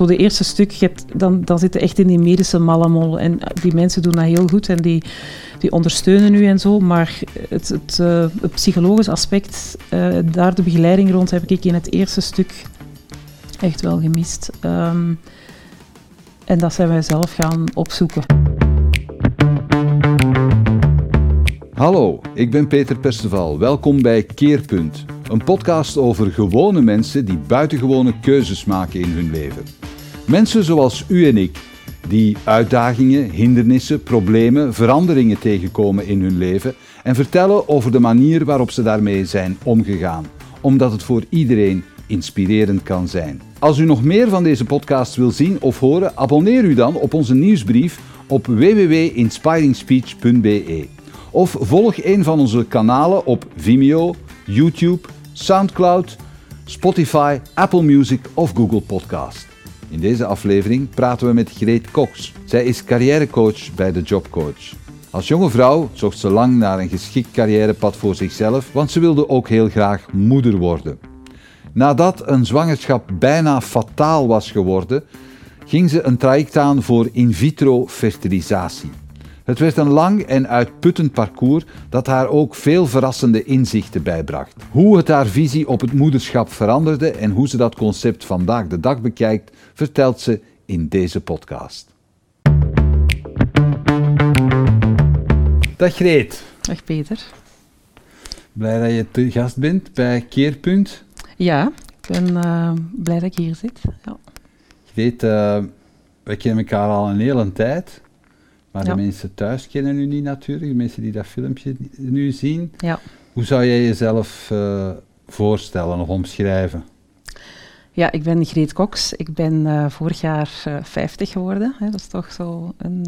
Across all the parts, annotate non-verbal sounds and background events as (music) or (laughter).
zo de eerste stuk, je hebt, dan, dan zit je echt in die medische mallemol. En die mensen doen dat heel goed en die, die ondersteunen u en zo. Maar het, het, uh, het psychologisch aspect, uh, daar de begeleiding rond, heb ik in het eerste stuk echt wel gemist. Um, en dat zijn wij zelf gaan opzoeken. Hallo, ik ben Peter Perceval. Welkom bij Keerpunt, een podcast over gewone mensen die buitengewone keuzes maken in hun leven. Mensen zoals u en ik, die uitdagingen, hindernissen, problemen, veranderingen tegenkomen in hun leven en vertellen over de manier waarop ze daarmee zijn omgegaan, omdat het voor iedereen inspirerend kan zijn. Als u nog meer van deze podcast wil zien of horen, abonneer u dan op onze nieuwsbrief op www.inspiringspeech.be. Of volg een van onze kanalen op Vimeo, YouTube, SoundCloud, Spotify, Apple Music of Google Podcast. In deze aflevering praten we met Greet Cox. Zij is carrièrecoach bij de Jobcoach. Als jonge vrouw zocht ze lang naar een geschikt carrièrepad voor zichzelf, want ze wilde ook heel graag moeder worden. Nadat een zwangerschap bijna fataal was geworden, ging ze een traject aan voor in vitro fertilisatie. Het werd een lang en uitputtend parcours dat haar ook veel verrassende inzichten bijbracht. Hoe het haar visie op het moederschap veranderde en hoe ze dat concept vandaag de dag bekijkt, vertelt ze in deze podcast. Dag Greet. Dag Peter. Blij dat je te gast bent bij Keerpunt. Ja, ik ben uh, blij dat ik hier zit. Ja. Greet, uh, wij kennen elkaar al een hele tijd. Maar Ja. de mensen thuis kennen u niet natuurlijk, de mensen die dat filmpje nu zien. Ja. Hoe zou jij jezelf eh, voorstellen of omschrijven? ja, ik ben Greet Cox. Ik ben eh, vorig jaar eh, 50 geworden. Hè. Dat is toch zo een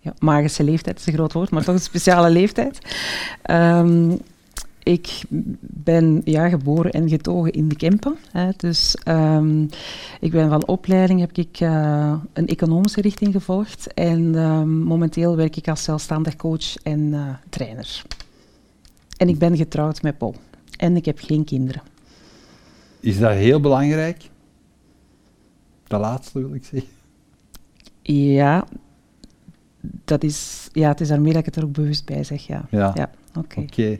ja, magische leeftijd, is een groot woord, maar toch een speciale leeftijd. Ehm, ik ben ja, geboren en getogen in de Kempen. Hè. Dus ehm, ik ben van opleiding heb ik eh, een economische richting gevolgd. En ehm, momenteel werk ik als zelfstandig coach en eh, trainer. En ik ben getrouwd met Paul. En ik heb geen kinderen. Is dat heel belangrijk? Dat laatste wil ik zeggen. Ja, dat is, ja, het is daarmee dat ik het er ook bewust bij zeg. Ja, Ja, ja oké. oké.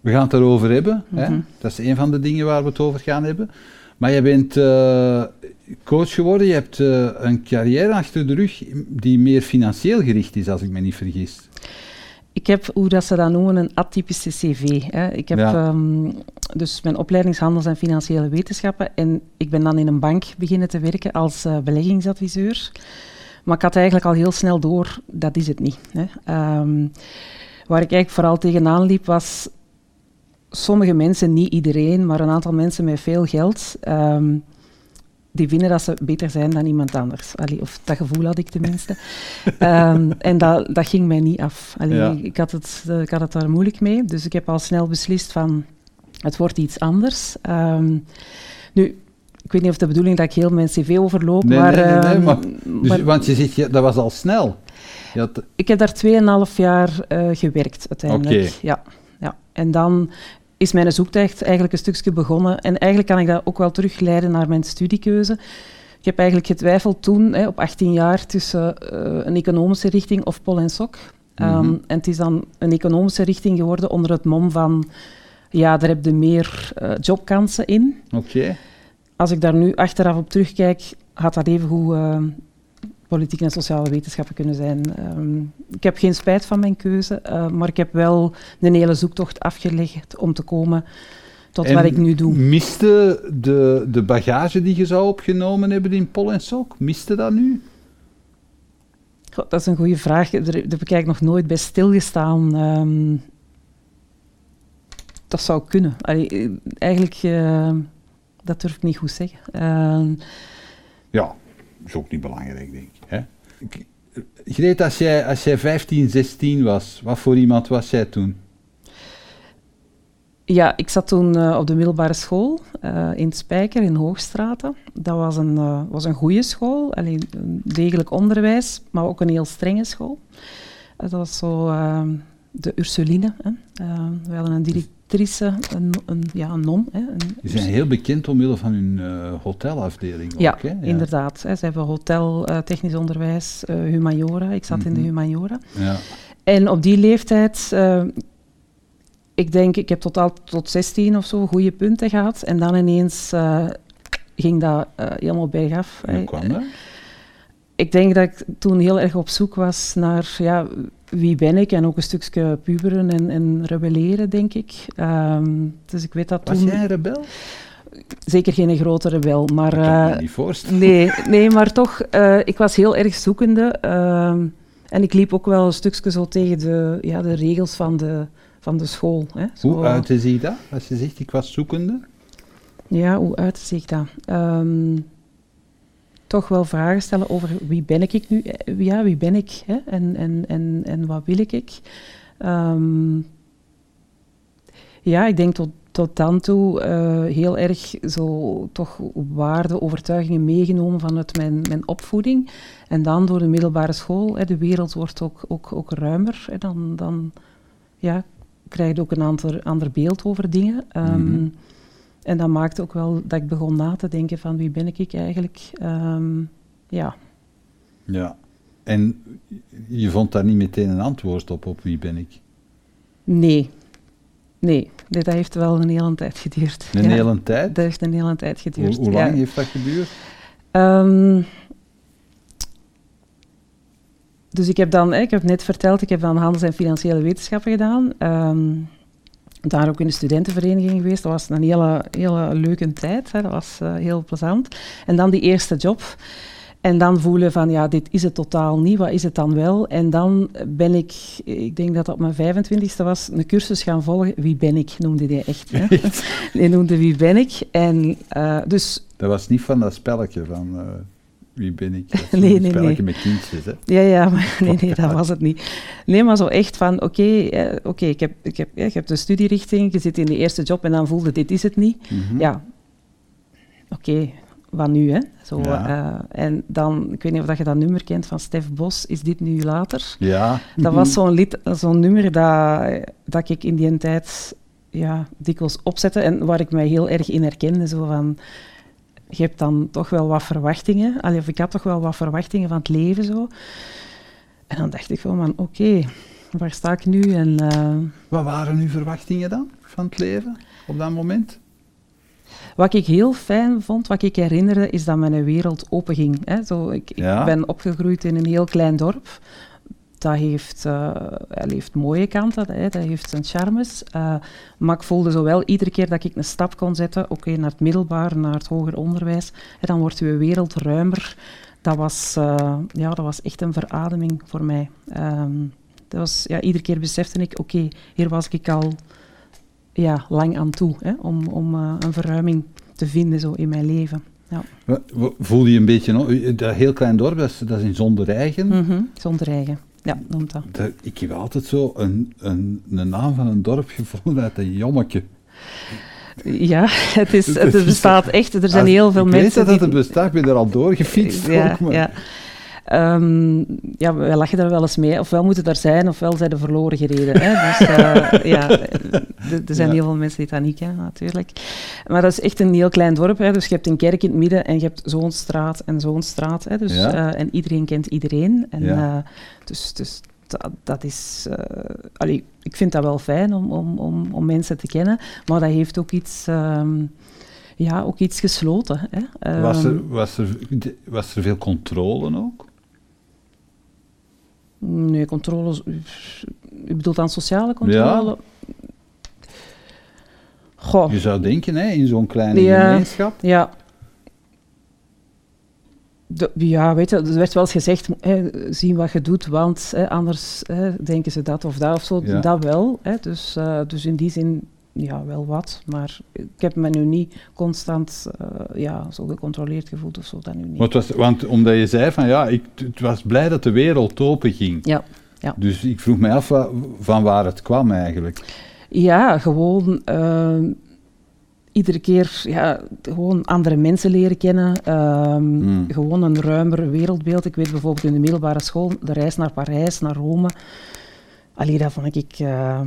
We gaan het erover hebben. hè? Mhm. Dat is een van de dingen waar we het over gaan hebben. Maar je bent eh, coach geworden, je hebt eh, een carrière achter de rug die meer financieel gericht is, als ik me niet vergis. Ik heb, hoe dat ze dat noemen, een atypische cv. Hè. Ik heb Ja. ehm, dus mijn opleidingshandels en financiële wetenschappen. En ik ben dan in een bank beginnen te werken als eh, beleggingsadviseur. Maar ik had eigenlijk al heel snel door, dat is het niet. Hè. Ehm, waar ik eigenlijk vooral tegenaan liep, was sommige mensen, niet iedereen, maar een aantal mensen met veel geld, ehm, die vinden dat ze beter zijn dan iemand anders. Allee, of dat gevoel had ik tenminste. (laughs) Ehm, en dat, dat ging mij niet af. Allee, Ja. ik, had het, eh, ik had het daar moeilijk mee, dus ik heb al snel beslist van, het wordt iets anders. Ehm, nu, ik weet niet of de bedoeling dat ik heel mijn cv overloop, Nee, maar... nee, nee, nee, maar- Dus, maar want je ja, dat was al snel. Had- ik heb daar 2,5 jaar eh, gewerkt uiteindelijk. Ja, ja. En dan is mijn zoektocht eigenlijk een stukje begonnen. En eigenlijk kan ik dat ook wel terugleiden naar mijn studiekeuze. Ik heb eigenlijk getwijfeld toen, hè, op 18 jaar, tussen eh, een economische richting of pol en sok. Ehm, Mhm. en het is dan een economische richting geworden onder het mom van... Ja, daar heb je meer eh, jobkansen in. Oké. Als ik daar nu achteraf op terugkijk, had dat evengoed uh, politiek en sociale wetenschappen kunnen zijn. Um, ik heb geen spijt van mijn keuze, uh, maar ik heb wel een hele zoektocht afgelegd om te komen tot En wat ik nu doe. Miste de, de bagage die je zou opgenomen hebben in Pol en Sok, miste dat nu? God, dat is een goede vraag. Daar, daar heb ik eigenlijk nog nooit bij stilgestaan. Um, dat zou kunnen. Allee, eigenlijk, uh, dat durf ik niet goed zeggen. Uh, ja, is ook niet belangrijk, denk ik. Hè? Greet, als jij, als jij 15, 16 was, wat voor iemand was jij toen? Ja, ik zat toen uh, op de middelbare school uh, in Spijker, in Hoogstraten. Dat was een, uh, was een goede school, alleen een degelijk onderwijs, maar ook een heel strenge school. dat was zo de Ursuline. Hè. we hadden een directrice, een, een, ja, een non. Hè, een, Die zijn heel bekend omwille van hun uh, hotelafdeling ja, ook, hè? Ja, inderdaad. Hè. Ze hebben hotel, uh, technisch onderwijs, uh, humaniora. Ik zat mm -hmm. in de humaniora. Ja. En op die leeftijd, ik denk, ik heb totaal tot 16 of zo goede punten gehad. En dan ineens ging dat helemaal bergaf. Hoe kwam dat? Ik denk dat ik toen heel erg op zoek was naar ja, wie ben ik en ook een stukje puberen en, en rebelleren, denk ik. Um, dus ik weet dat was toen... jij een rebel? Zeker geen grote rebel, maar... Dat kan ik me niet voorstellen. Nee, nee, maar toch, uh, ik was heel erg zoekende. Uh, en ik liep ook wel een stukje zo tegen de, ja, de regels van de, van de school. Hè. Zo, hoe uitte zich dat, als je zegt ik was zoekende? Ja, hoe uitte zich dat? Um, toch wel vragen stellen over wie ben ik nu? Ja, wie ben ik? Hè? En, en, en, en wat wil ik? Um, ja, ik denk tot, tot dan toe uh, heel erg zo toch waarde, overtuigingen meegenomen vanuit mijn, mijn opvoeding. En dan door de middelbare school, hè, de wereld wordt ook, ook, ook ruimer. Hè, dan, dan ja, krijg je ook een ander, ander beeld over dingen. Um. En dat maakte ook wel dat ik begon na te denken van wie ben ik eigenlijk. Um, ja. Ja, en je vond daar niet meteen een antwoord op, op wie ben ik? Nee. Nee, dat heeft wel een hele tijd geduurd. Een ja, hele tijd? Dat heeft een hele tijd geduurd. Hoe, hoe lang ja. heeft dat geduurd? Um, dus ik heb dan, ik heb net verteld, ik heb dan handels- en financiële wetenschappen gedaan. Um, daar ook in de studentenvereniging geweest. Dat was een hele, hele leuke tijd. Hè. Dat was uh, heel plezant. En dan die eerste job. En dan voelen van, ja, dit is het totaal niet. Wat is het dan wel? En dan ben ik, ik denk dat dat op mijn 25e was, een cursus gaan volgen. Wie ben ik, noemde die echt. Hè. (laughs) die noemde Wie ben ik. En uh, dus... Dat was niet van dat spelletje van... Uh wie ben ik? (laughs) Dat nee, een nee, spelletje nee. met kindjes, hè? Ja, ja, maar (laughs) nee, nee, dat was het niet. Nee, maar zo echt van, oké, okay, uh, okay, ik, heb, ik, heb, ja, ik heb de studierichting, je zit in de eerste job en dan voelde dit is het niet. Mm -hmm. Ja, oké, okay, wat nu, hè? Zo, Ja. uh, en dan, ik weet niet of je dat nummer kent van Stef Bos, Is dit nu later? Ja. Dat was zo'n lied, zo'n nummer dat, dat ik in die tijd ja, dikwijls opzette en waar ik mij heel erg in herkende, zo van je hebt dan toch wel wat verwachtingen. Allee, of ik had toch wel wat verwachtingen van het leven zo. En dan dacht ik van, oké, okay, waar sta ik nu? En, uh, wat waren uw verwachtingen dan van het leven op dat moment? Wat ik heel fijn vond, wat ik herinnerde, is dat mijn wereld open ging. Hè. Zo, ik, ja. ik ben opgegroeid in een heel klein dorp. Dat heeft, uh, dat heeft mooie kanten, hè, dat heeft zijn charmes. Uh, maar ik voelde zo wel iedere keer dat ik een stap kon zetten, oké, okay, naar het middelbaar, naar het hoger onderwijs, hè, dan wordt uw wereld ruimer. Dat was, uh, ja, dat was echt een verademing voor mij. Um, dat was, ja, iedere keer besefte ik, oké, okay, hier was ik al ja, lang aan toe, hè, om, om een verruiming te vinden zo in mijn leven. Ja. Voel je een beetje, dat heel klein dorp, dat is, dat is in Zondereigen? Mm -hmm, Zondereigen. Ja, noemt dat. Ik heb altijd zo een, een, een naam van een dorp gevonden uit een jommeke. Ja, het, is, (laughs) het bestaat echt. Er zijn heel veel mensen. Ik weet dat het bestaat, ik ben er al doorgefietst. Ja, ook, maar. ja. Um, ja, wij lachen daar wel eens mee. Ofwel moeten daar zijn, ofwel zijn de verloren gereden. Hè? Dus uh, (laughs) ja, er zijn ja. heel veel mensen die dat niet kennen, natuurlijk. Maar dat is echt een heel klein dorp. Hè? Dus je hebt een kerk in het midden en je hebt zo'n straat en zo'n straat. Hè? Dus, ja. uh, en iedereen kent iedereen. En, ja. uh, dus, dus dat, dat is... allee, ik vind dat wel fijn om, om, om, om mensen te kennen, maar dat heeft ook iets... Um, ja, ook iets gesloten. Hè? Um, was, er, was, er, was er veel controle ook? Nee, controle. U bedoelt dan sociale controle? Ja. Goh. Je zou denken, hè, in zo'n kleine ja, gemeenschap. Ja. De, ja, weet je, er werd wel eens gezegd, hè, zien wat je doet, want hè, anders hè, denken ze dat of dat of zo. Ja. Dat wel. Hè, dus, uh, dus in die zin, ja, wel wat. Maar ik heb me nu niet constant uh, ja, zo gecontroleerd gevoeld of zo. Dat nu niet. Want, was, want omdat je zei van, ja, ik het was blij dat de wereld open ging. Ja. Ja. Dus ik vroeg me af van waar het kwam eigenlijk. Ja, gewoon uh, iedere keer ja, gewoon andere mensen leren kennen. Uh, Hmm. mm. Gewoon een ruimer wereldbeeld. Ik weet bijvoorbeeld in de middelbare school, de reis naar Parijs, naar Rome. Allee, dat vond ik... Uh,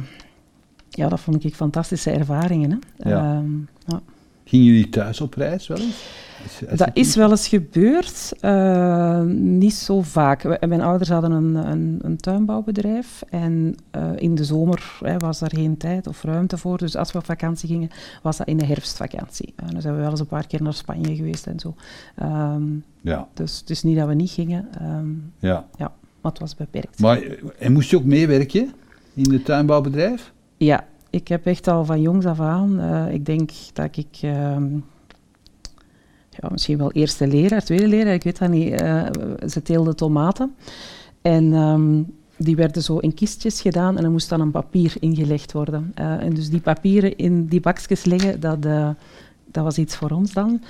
ja, dat vond ik fantastische ervaringen. Hè. Ja. Ehm, ja. Gingen jullie thuis op reis wel eens? Als- als Dat is wel eens gebeurd, eh, niet zo vaak. We- Mijn ouders hadden een, een, een tuinbouwbedrijf en eh, in de zomer hè, was er geen tijd of ruimte voor. Dus als we op vakantie gingen, was dat in de herfstvakantie. En dan zijn we wel eens een paar keer naar Spanje geweest en zo. Ehm, Ja, dus het is niet dat we niet gingen, ehm, ja. maar het was beperkt. Maar, en moest je ook meewerken in het tuinbouwbedrijf? Ja, ik heb echt al van jongs af aan, eh, ik denk dat ik ehm, ja, misschien wel eerste leraar, tweede leraar, ik weet dat niet. eh, ze teelden tomaten en ehm, die werden zo in kistjes gedaan en er moest dan een papier ingelegd worden. Eh, en dus die papieren in die bakjes leggen, dat, dat was iets voor ons dan.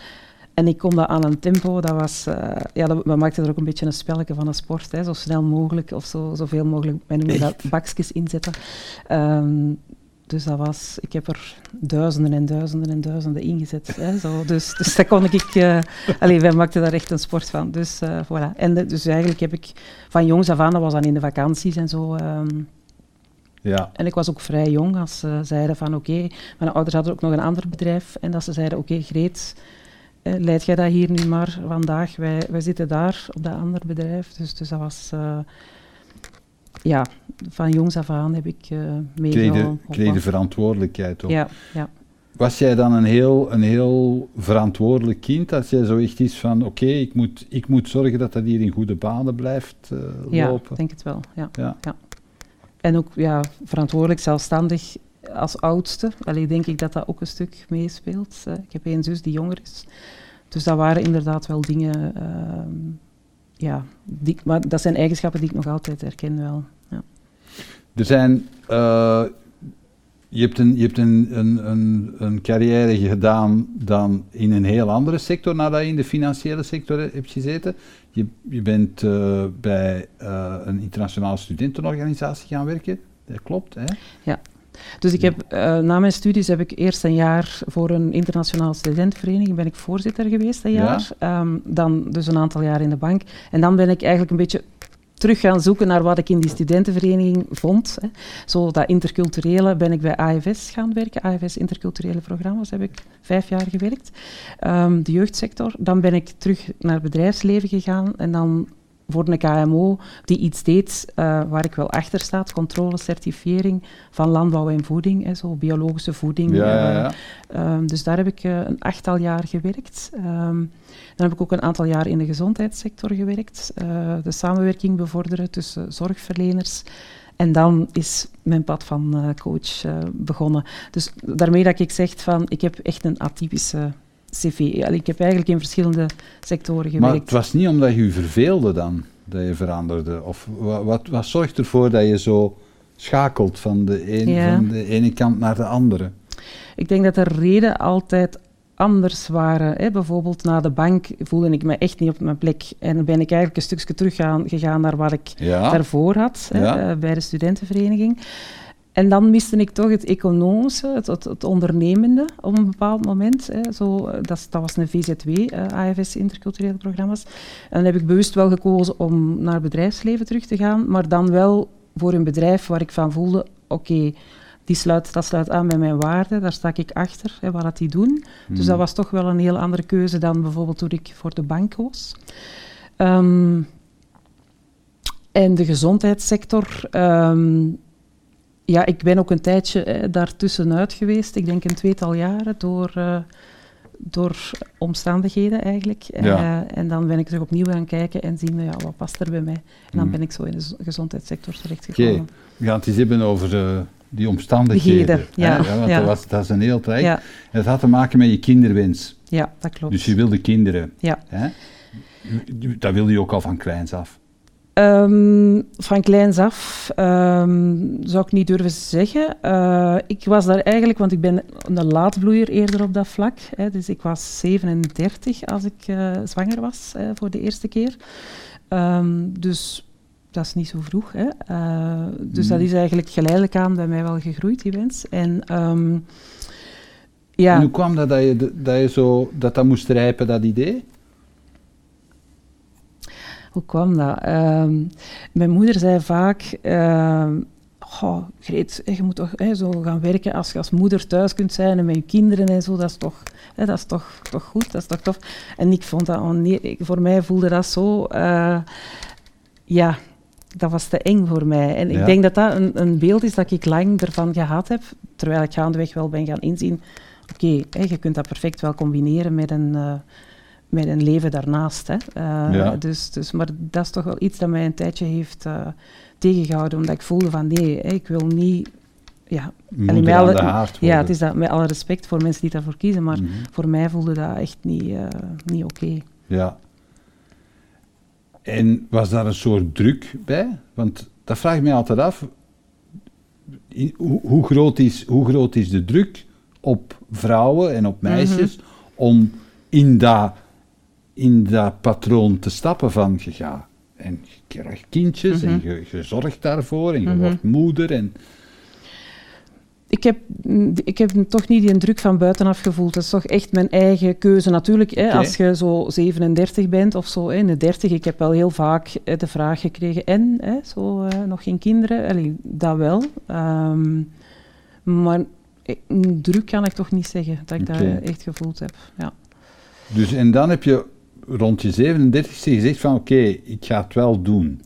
En ik kon dat aan een tempo, dat was, eh, ja, dat, we maakten er ook een beetje een spelletje van een sport, hè, zo snel mogelijk of zo, zoveel mogelijk, wij noemen dat bakjes inzetten. Ehm, dus dat was, ik heb er duizenden en duizenden en duizenden ingezet. Hè, zo. Dus, dus dat kon ik, eh allee, wij maakten daar echt een sport van. Dus, eh, voilà. en de- dus eigenlijk heb ik van jongs af aan, dat was dan in de vakanties en zo. ehm, Ja. en ik was ook vrij jong als ze zeiden van oké, mijn ouders hadden ook nog een ander bedrijf en dat ze zeiden oké Greet, eh, leid jij dat hier nu maar vandaag, wij, wij zitten daar op dat andere bedrijf. Dus, dus dat was, eh, ja, van jongs af aan heb ik uh, meegeholpen. kreeg de verantwoordelijkheid op. Ja, ja. Was jij dan een heel, een heel verantwoordelijk kind als jij zo echt is van oké, ik, moet, ik moet zorgen dat dat hier in goede banen blijft eh, ja lopen? ik denk het wel. Ja. Ja. En ook ja, verantwoordelijk, zelfstandig als oudste. Allee, denk ik dat dat ook een stuk meespeelt. Eh, ik heb één zus die jonger is. Dus dat waren inderdaad wel dingen... ehm, ja, die, maar dat zijn eigenschappen die ik nog altijd herken wel. Ja. Er zijn, eh, je hebt, een, je hebt een, een, een, een carrière gedaan dan in een heel andere sector nadat je in de financiële sector hebt gezeten. Je, je bent eh, bij eh, een internationale studentenorganisatie gaan werken, dat klopt hè? Dus ik heb, uh, na mijn studies heb ik eerst een jaar voor een internationale studentenvereniging, ben ik voorzitter geweest een jaar. Ja. Um, dan dus een aantal jaar in de bank. En dan ben ik eigenlijk een beetje terug gaan zoeken naar wat ik in die studentenvereniging vond. Hè. Zo dat interculturele ben ik bij AFS gaan werken. AFS Interculturele Programma's heb ik vijf jaar gewerkt. Um, de jeugdsector. Dan ben ik terug naar het bedrijfsleven gegaan en dan voor een KMO die iets deed uh, waar ik wel achter sta, controle, certifiering van landbouw en voeding, hè, zo biologische voeding. Ja, ja, ja. Uh, um, dus daar heb ik uh, een achttal jaar gewerkt. Um, dan heb ik ook een aantal jaar in de gezondheidssector gewerkt, uh, de samenwerking bevorderen tussen zorgverleners. En dan is mijn pad van coach begonnen. Dus daarmee dat ik zeg van, ik heb echt een atypische cv. Ik heb eigenlijk in verschillende sectoren gewerkt. Maar het was niet omdat je je verveelde dan, dat je veranderde? Of wat, wat, wat zorgt ervoor dat je zo schakelt van de, een, ja. van de ene kant naar de andere? Ik denk dat de reden altijd anders waren. Hè. Bijvoorbeeld na de bank voelde ik me echt niet op mijn plek. En dan ben ik eigenlijk een stukje terug gaan, gegaan naar wat ik ja. daarvoor had, hè, ja. uh, bij de studentenvereniging. En dan miste ik toch het economische, het, het, het ondernemende op een bepaald moment. Hè. Zo, dat, dat, was een VZW, uh, AFS Interculturele Programma's. En dan heb ik bewust wel gekozen om naar het bedrijfsleven terug te gaan, maar dan wel voor een bedrijf waar ik van voelde, oké, okay, die sluit, dat sluit aan bij mijn waarden, daar sta ik achter, hè, wat dat die doen. Hmm. Dus dat was toch wel een heel andere keuze dan bijvoorbeeld toen ik voor de bank koos. Um, en de gezondheidssector... Um, ja, ik ben ook een tijdje eh, daartussenuit geweest. Ik denk een tweetal jaren door, uh, door omstandigheden eigenlijk. Ja. Uh, en dan ben ik terug opnieuw gaan kijken en zien, ja, wat past er bij mij? En dan mm. ben ik zo in de gezondheidssector terechtgekomen. Oké, okay. we gaan het eens hebben over uh, die omstandigheden. Ja. ja, want ja. Dat, was, dat is een heel traject. Ja. Het had te maken met je kinderwens. Ja, dat klopt. Dus je wilde kinderen. Ja. Hè? Dat wilde je ook al van kleins af. Um, van kleins af um, zou ik niet durven zeggen. Uh, ik was daar eigenlijk, want ik ben een laadbloeier eerder op dat vlak. Hè, dus ik was 37 als ik uh, zwanger was hè, voor de eerste keer. Um, dus dat is niet zo vroeg. Hè. Uh, dus mm. dat is eigenlijk geleidelijk aan bij mij wel gegroeid, die wens. En, ja. en hoe kwam dat dat je, dat je zo, dat, dat moest rijpen, dat idee? Hoe kwam dat? Uh, mijn moeder zei vaak, uh, oh, Greet, je moet toch hè, zo gaan werken als je als moeder thuis kunt zijn en met je kinderen en zo, dat is toch, hè, dat is toch, toch goed, dat is toch tof. En ik vond dat, oh nee, voor mij voelde dat zo, uh, ja, dat was te eng voor mij. En ik denk dat dat een, een, beeld is dat ik lang ervan gehad heb, terwijl ik gaandeweg wel ben gaan inzien, oké, je kunt dat perfect wel combineren met een... Uh, met een leven daarnaast. Hè. Uh, ja. dus, dus, maar dat is toch wel iets dat mij een tijdje heeft uh, tegengehouden, omdat ik voelde van nee, ik wil niet... Ja, alle, alle, ja, het is dat met alle respect voor mensen die daarvoor kiezen, maar mm -hmm. voor mij voelde dat echt niet, uh, niet oké. Okay. Ja. En was daar een soort druk bij? Want dat vraag ik mij altijd af. Hoe, hoe, groot, is, hoe groot is de druk op vrouwen en op meisjes mm -hmm. om in dat, in dat patroon te stappen van je gaat en je krijgt kindjes mm -hmm. en je, je, zorgt daarvoor en je mm -hmm. wordt moeder. En... Ik heb, ik heb toch niet die druk van buitenaf gevoeld. Dat is toch echt mijn eigen keuze. Natuurlijk, hè, okay. als je zo 37 bent of zo, in de 30, ik heb wel heel vaak hè, de vraag gekregen, en, hè, zo, uh, nog geen kinderen? Allee, dat wel. Um, maar druk kan ik toch niet zeggen, dat ik okay. dat echt gevoeld heb. Ja. Dus en dan heb je rond je 37 gezegd van oké, ik ga het wel doen?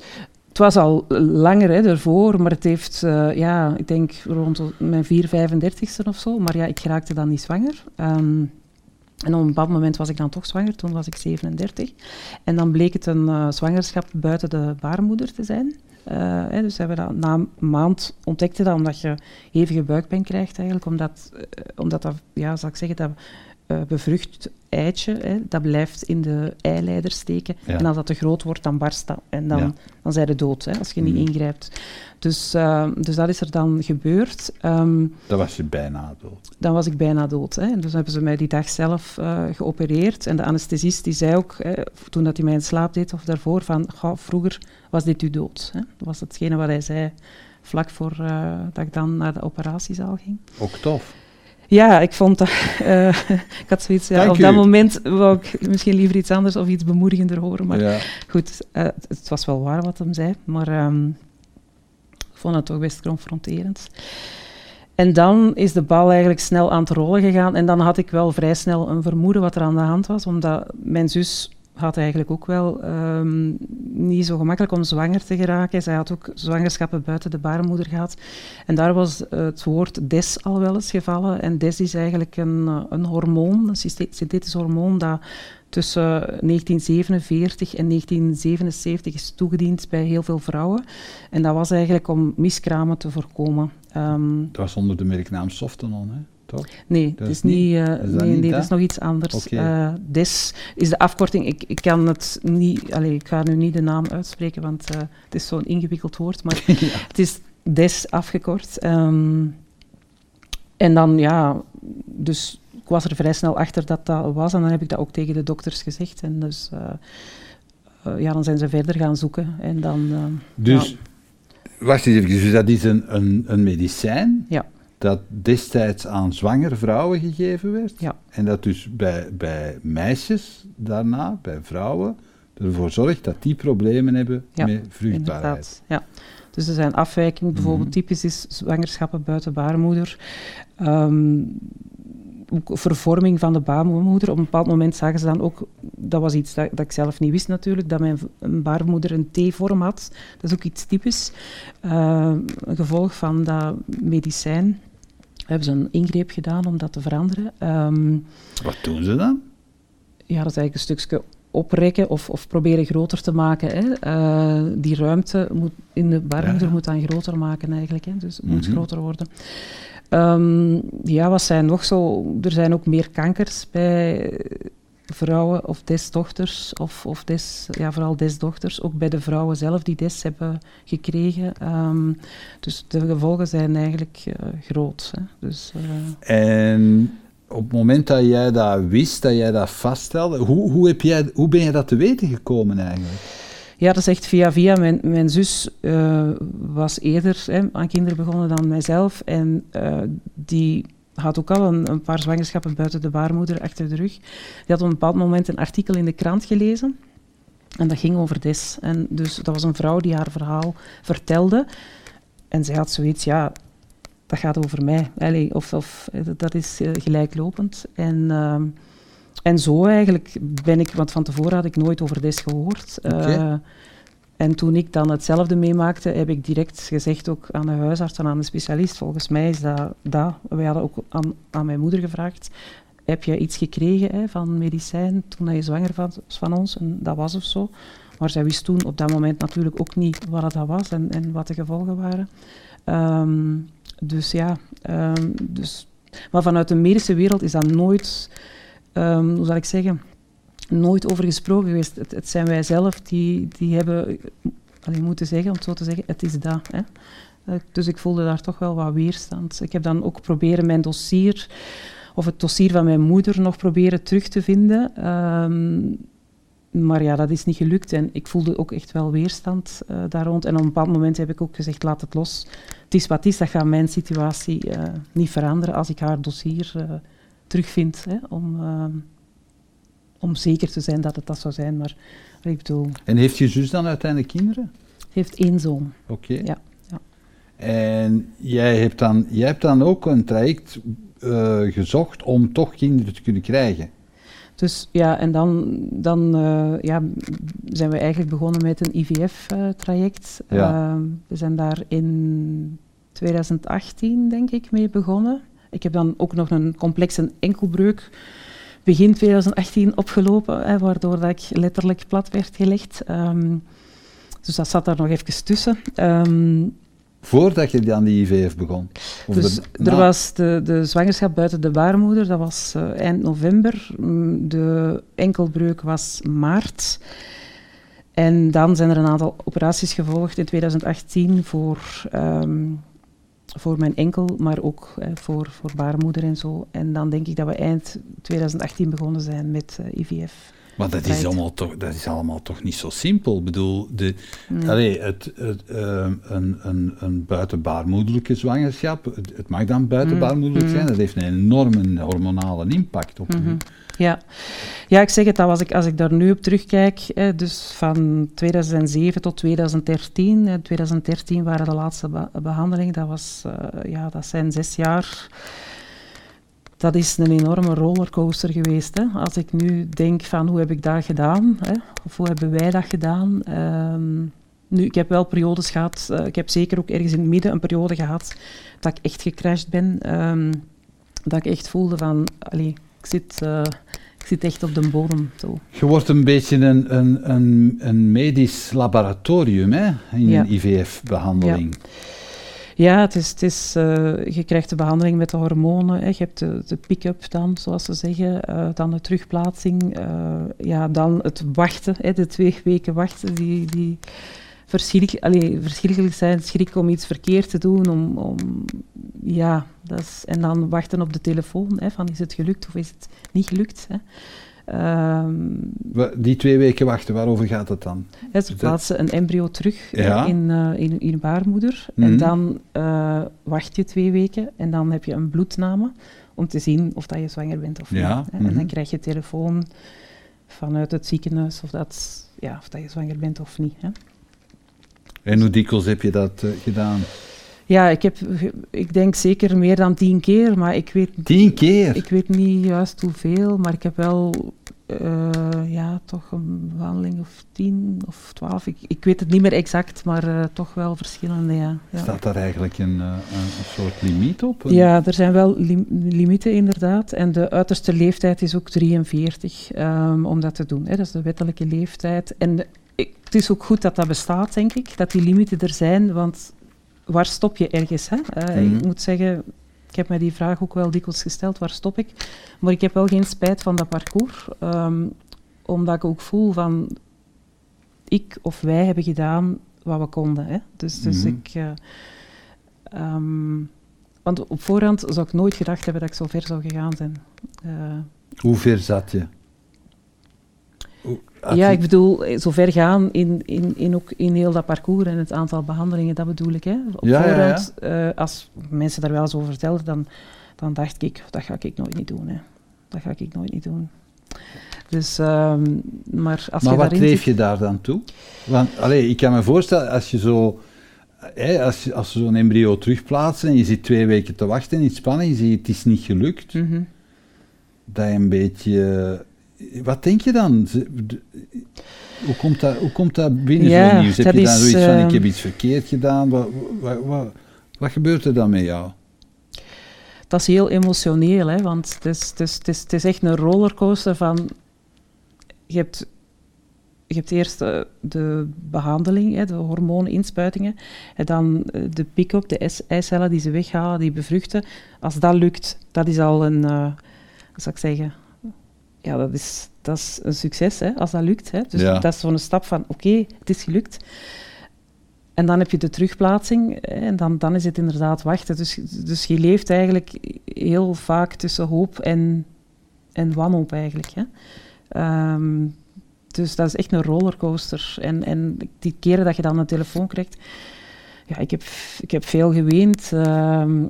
Het was al langer hè, ervoor, maar het heeft, uh, ja, ik denk rond mijn 4, 35ste of zo. Maar ja, ik raakte dan niet zwanger. Um, en op een bepaald moment was ik dan toch zwanger, toen was ik 37. En dan bleek het een uh, zwangerschap buiten de baarmoeder te zijn. Uh, hè, dus hebben we dat na een maand ontdekte dat omdat je hevige buikpijn krijgt eigenlijk, omdat, omdat dat, ja, zal ik zeggen, dat uh, bevrucht eitje, hè, dat blijft in de eileider steken. Ja. En als dat te groot wordt, dan barst dat. En dan, ja. dan zijn ze dood, hè, als je niet mm. ingrijpt. Dus, uh, dus dat is er dan gebeurd. Um, dan was je bijna dood? Dan was ik bijna dood. Hè. Dus hebben ze mij die dag zelf uh, geopereerd. En de anesthesist die zei ook, hè, toen dat hij mij in slaap deed of daarvoor, van vroeger was dit uw dood. Hè. Dat was hetgene wat hij zei vlak voor uh, dat ik dan naar de operatiezaal ging. Ook tof. Ja, ik vond dat. Uh, (laughs) ik had zoiets. Ja, op dat moment wou ik misschien liever iets anders of iets bemoedigender horen. Maar ja. goed, uh, het, het, was wel waar wat hem zei. Maar um, ik vond het toch best confronterend. En dan is de bal eigenlijk snel aan het rollen gegaan. En dan had ik wel vrij snel een vermoeden wat er aan de hand was. Omdat mijn zus had eigenlijk ook wel um, niet zo gemakkelijk om zwanger te geraken. Zij had ook zwangerschappen buiten de baarmoeder gehad. En daar was het woord DES al wel eens gevallen. En DES is eigenlijk een, een hormoon, een synthetisch hormoon, dat tussen 1947 en 1977 is toegediend bij heel veel vrouwen. En dat was eigenlijk om miskramen te voorkomen. Um, dat was onder de merknaam Softenon, hè? Toch? Nee, dat is niet, uh, is nee, nee, niet, dat is nog iets anders. Okay. Uh, DES is de afkorting. Ik, ik kan het niet, allez, ik ga nu niet de naam uitspreken, want uh, het is zo'n ingewikkeld woord, maar (laughs) (laughs) ja. het is DES afgekort. Um, en dan, ja, dus ik was er vrij snel achter dat dat was en dan heb ik dat ook tegen de dokters gezegd. En dus, ja, dan zijn ze verder gaan zoeken en dan... dus, ja. wacht eens even, dus dat is een, een, een medicijn? Ja dat destijds aan zwangere vrouwen gegeven werd. Ja. En dat dus bij, bij meisjes daarna, bij vrouwen, ervoor zorgt dat die problemen hebben ja, met vruchtbaarheid. Ja. Dus er zijn afwijkingen, bijvoorbeeld mm -hmm. typisch is zwangerschappen buiten baarmoeder. Um, vervorming van de baarmoeder. Op een bepaald moment zagen ze dan ook, dat was iets dat, dat ik zelf niet wist natuurlijk, dat mijn baarmoeder een T-vorm had. Dat is ook iets typisch. Uh, een gevolg van dat medicijn hebben ze een ingreep gedaan om dat te veranderen. Um, Wat doen ze dan? Ja, dat is eigenlijk een stukje oprekken of, of proberen groter te maken. Hè. Uh, die ruimte moet in de baarmoeder ja. moet dan groter maken eigenlijk. Hè. Dus het mm -hmm. moet groter worden. Um, ja, wat zijn nog zo? Er zijn ook meer kankers bij vrouwen of desdochters, of, of des, ja, vooral desdochters, ook bij de vrouwen zelf die des hebben gekregen. Um, dus de gevolgen zijn eigenlijk uh, groot. Hè. Dus, uh, en op het moment dat jij dat wist, dat jij dat vaststelde, hoe, hoe, heb jij, hoe ben je dat te weten gekomen eigenlijk? Ja, dat is echt via via. Mijn, mijn zus uh, was eerder hè, aan kinderen begonnen dan mijzelf. En die had ook al een, een, paar zwangerschappen buiten de baarmoeder achter de rug. Die had op een bepaald moment een artikel in de krant gelezen. En dat ging over des. En dus dat was een vrouw die haar verhaal vertelde. en zij had zoiets, ja, dat gaat over mij. Allee, of, of dat is gelijklopend. En, ehm, en zo eigenlijk ben ik, want van tevoren had ik nooit over des gehoord. En toen ik dan hetzelfde meemaakte, heb ik direct gezegd ook aan de huisarts en aan de specialist, volgens mij is dat dat. Wij hadden ook aan, aan mijn moeder gevraagd, heb je iets gekregen hè, van medicijn toen je zwanger was van ons? En dat was of zo. Maar zij wist toen op dat moment natuurlijk ook niet wat dat was en, en wat de gevolgen waren. Ehm, dus ja, um, dus, maar vanuit de medische wereld is dat nooit, um, hoe zal ik zeggen, nooit over gesproken geweest. Het, het, zijn wij zelf die, die hebben alleen moeten zeggen, om het zo te zeggen, het is dat. Hè. Eh, dus ik voelde daar toch wel wat weerstand. Ik heb dan ook proberen mijn dossier, of het dossier van mijn moeder nog proberen terug te vinden. Um, maar ja, dat is niet gelukt en ik voelde ook echt wel weerstand uh, daar rond. En op een bepaald moment heb ik ook gezegd, laat het los. Het is wat is, dat gaat mijn situatie uh, niet veranderen als ik haar dossier terugvind. Hè, om, ehm, om zeker te zijn dat het dat zou zijn. Maar ik bedoel... En heeft je zus dan uiteindelijk kinderen? heeft één zoon. Oké. Ja, ja. En jij hebt, dan, jij hebt dan ook een traject uh, gezocht om toch kinderen te kunnen krijgen? Dus ja, en dan, dan uh, ja, zijn we eigenlijk begonnen met een IVF-traject. Uh, ja. We zijn daar in 2018, denk ik, mee begonnen. Ik heb dan ook nog een complexe enkelbreuk begin 2018 opgelopen, hè, waardoor dat ik letterlijk plat werd gelegd. Um, dus dat zat daar nog even tussen. Um, Voordat je aan die IVF begon? Of dus de, er was de, de zwangerschap buiten de baarmoeder, dat was uh, eind november. Mm, de enkelbreuk was maart. En dan zijn er een aantal operaties gevolgd in 2018 voor um, voor mijn enkel, maar ook eh, voor, voor baarmoeder en zo. En dan denk ik dat we eind 2018 begonnen zijn met uh, IVF. Maar dat is, allemaal toch, dat is allemaal toch niet zo simpel. Ik bedoel, de, nee. allee, het, het, uh, een, een, een buitenbaarmoederlijke zwangerschap, het, het mag dan buitenbaarmoederlijk mm. zijn, dat heeft een enorme hormonale impact op mm -hmm. Ja. ja, ik zeg het, dat was ik, als ik daar nu op terugkijk, dus van 2007 tot 2013. In 2013 waren de laatste be behandelingen, dat, was, uh, ja, dat zijn zes jaar. Dat is een enorme rollercoaster geweest. Hè. Als ik nu denk van hoe heb ik dat gedaan, hè, of hoe hebben wij dat gedaan. Um, nu, ik heb wel periodes gehad, uh, ik heb zeker ook ergens in het midden een periode gehad dat ik echt gecrashed ben. Um, dat ik echt voelde van, allee, ik zit, uh, ik zit echt op de bodem. Zo. Je wordt een beetje een, een, een, een medisch laboratorium hè, in ja. een IVF-behandeling. Ja. Ja, het is, het is, uh, je krijgt de behandeling met de hormonen. Hè. Je hebt de, de pick-up dan, zoals ze zeggen. Uh, dan de terugplaatsing. Ja, dan het wachten, hè, de twee weken wachten. Die, die verschrik, allee, verschrikkelijk zijn. Schrik om iets verkeerd te doen. Om, om, ja, dat is, en dan wachten op de telefoon. Hè, van is het gelukt of is het niet gelukt. Hè. Um, die twee weken wachten, waarover gaat het dan? Ja, ze plaatsen een embryo terug ja. in, uh, in, in baarmoeder. Mm. En mhm. dan uh, wacht je twee weken en dan heb je een bloedname om te zien of dat je zwanger bent of ja. niet. Hè. Mm. En dan krijg je telefoon vanuit het ziekenhuis of dat, ja, of dat je zwanger bent of niet. Hè. En hoe dikwijls heb je dat uh, gedaan? Ja, ik, heb, ik denk zeker meer dan tien keer, maar ik weet... Tien keer? Ik weet niet juist hoeveel, maar ik heb wel, uh, ja, toch een behandeling of tien of twaalf. Ik, ik weet het niet meer exact, maar uh, toch wel verschillende, ja. ja. Staat daar eigenlijk een, uh, een soort limiet op? Ja, er zijn wel lim limieten inderdaad. En de uiterste leeftijd is ook 43 um, om dat te doen. Hè. Dat is de wettelijke leeftijd. En ik, het is ook goed dat dat bestaat, denk ik, dat die limieten er zijn, want waar stop je ergens? Hè? Uh, mm. Ik moet zeggen, ik heb mij die vraag ook wel dikwijls gesteld, waar stop ik? Maar ik heb wel geen spijt van dat parcours, um, omdat ik ook voel van, ik of wij hebben gedaan wat we konden. Hè? Dus, dus mm -hmm. ik... Uh, um, want op voorhand zou ik nooit gedacht hebben dat ik zo ver zou gegaan zijn. Uh, Hoe ver zat je? Ja, ik bedoel, eh, zo ver gaan in, in, in, ook in heel dat parcours en het aantal behandelingen, dat bedoel ik. Hè. Op ja, voorhand, ja. Uh, als mensen daar wel eens over vertelden, dan, dan dacht ik, dat ga ik nooit niet doen. Hè. Dat ga ik nooit niet doen. Dus, um, maar als maar je wat dreef je daar dan toe? Want allee, ik kan me voorstellen, als je zo hè, als, je- als ze zo'n embryo terugplaatsen en je zit twee weken te wachten in spanning, je ziet het is niet gelukt, Mhm. dat je een beetje... Wat denk je dan? Hoe komt dat, hoe komt dat binnen Ja, zo'n nieuws? Heb je dan zoiets van, ik ehm, heb iets verkeerd gedaan? Wat, wat, wat, wat gebeurt er dan met jou? Dat is heel emotioneel, hè, want het is, het, is, het, is, het is echt een rollercoaster van... Je hebt, je hebt eerst de behandeling, hè, de hormooninspuitingen, en dan eh, de pick-up, de eicellen die ze weghalen, die bevruchten. Als dat lukt, dat is al een... eh, hoe zou ik zeggen? Ja, dat is, dat is een succes, hè, als dat lukt. Hè. Dus Ja. dat is zo'n stap van, oké, het is gelukt. En dan heb je de terugplaatsing hè, en dan, dan is het inderdaad wachten. Dus, dus je leeft eigenlijk heel vaak tussen hoop en, en wanhoop eigenlijk. Hè. Ehm, dus dat is echt een rollercoaster. En, en die keren dat je dan een telefoon krijgt, ja, ik heb, ik heb veel geweend. Ehm,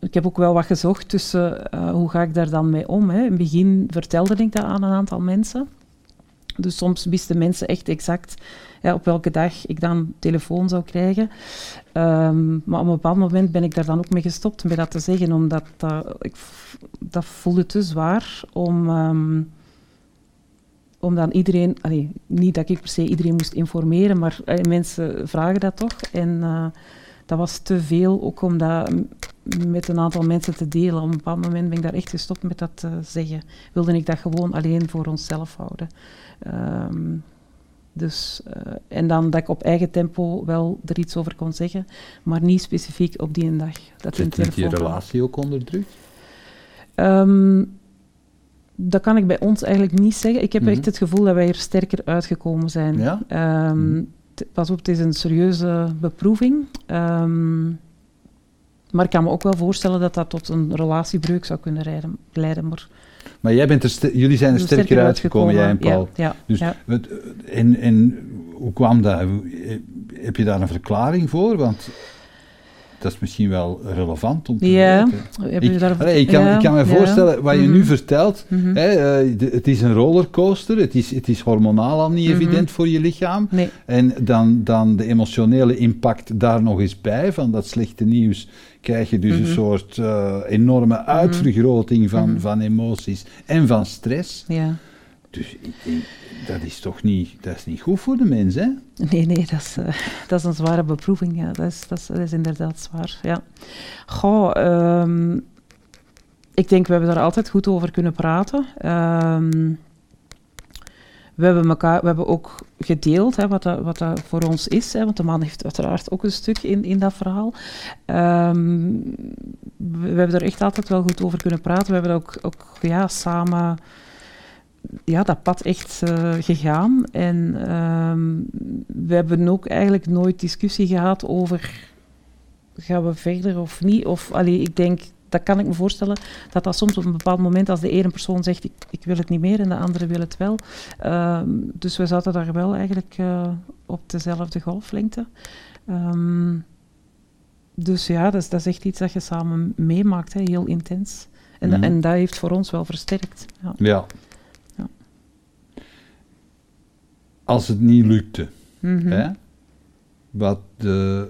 ik heb ook wel wat gezocht tussen eh, hoe ga ik daar dan mee om. Hè. In het begin vertelde ik dat aan een aantal mensen. Dus soms wisten mensen echt exact op welke dag ik dan telefoon zou krijgen. Ehm, maar op een bepaald moment ben ik daar dan ook mee gestopt met dat te zeggen, omdat dat, ik, dat voelde te zwaar om, ehm, om dan iedereen, niet dat ik per se iedereen moest informeren, maar eh, mensen vragen dat toch. En eh, dat was te veel, ook om dat met een aantal mensen te delen. Op een bepaald moment ben ik daar echt gestopt met dat te zeggen. Wilde ik dat gewoon alleen voor onszelf houden. Ehm, dus, eh, en dan dat ik op eigen tempo wel er iets over kon zeggen, maar niet specifiek op die een dag. Dat Zit niet je relatie ook onder druk? Ehm, dat kan ik bij ons eigenlijk niet zeggen. Ik heb Mhm. echt het gevoel dat wij er sterker uitgekomen zijn. Ja? Ehm, Mhm. Pas op, het is een serieuze beproeving. Ehm, maar ik kan me ook wel voorstellen dat dat tot een relatiebreuk zou kunnen rijden- leiden. Maar Maar jij bent er jullie zijn er we sterker, uitgekomen, jij en Paul. Ja, ja, Dus ja. en, en hoe kwam dat? Heb je daar een verklaring voor? Want dat is misschien wel relevant om te Ja, weten. Ik, we daar- allee, ik, kan, ja, ik kan me voorstellen, wat je Mhm. nu vertelt, Mhm. hè, eh, het is een rollercoaster, het is, het is hormonaal al niet Mhm. evident voor je lichaam. Nee, En dan, dan de emotionele impact daar nog eens bij, van dat slechte nieuws, krijg je dus een soort eh, enorme uitvergroting van, van emoties en van stress. ja. Dus ik dat is toch niet, dat is niet goed voor de mens, hè? Nee, nee, dat is, eh, (laughs) dat is een zware beproeving. Ja. Dat, is, dat, is, is inderdaad zwaar. Ja. Goh, ehm, ik denk we hebben daar altijd goed over kunnen praten. Ehm, we hebben, elkaar, we hebben ook gedeeld hè, wat, dat, wat dat voor ons is. Hè, want de man heeft uiteraard ook een stuk in, in dat verhaal. Ehm, we, we hebben er echt altijd wel goed over kunnen praten. We hebben ook, ook ja, samen ja, dat pad echt eh, gegaan. En ehm, we hebben ook eigenlijk nooit discussie gehad over gaan we verder of niet. Of allee, ik denk, dat kan ik me voorstellen, dat dat soms op een bepaald moment als de ene persoon zegt ik, ik wil het niet meer en de andere wil het wel. Ehm, dus we zaten daar wel eigenlijk eh, op dezelfde golflengte. Ehm, dus ja, dat is, dat is echt iets dat je samen meemaakt, hè, heel intens. En, Mhm. en dat heeft voor ons wel versterkt. Ja. Ja. Ja. Als het niet lukte, Mhm. hè? Wat de...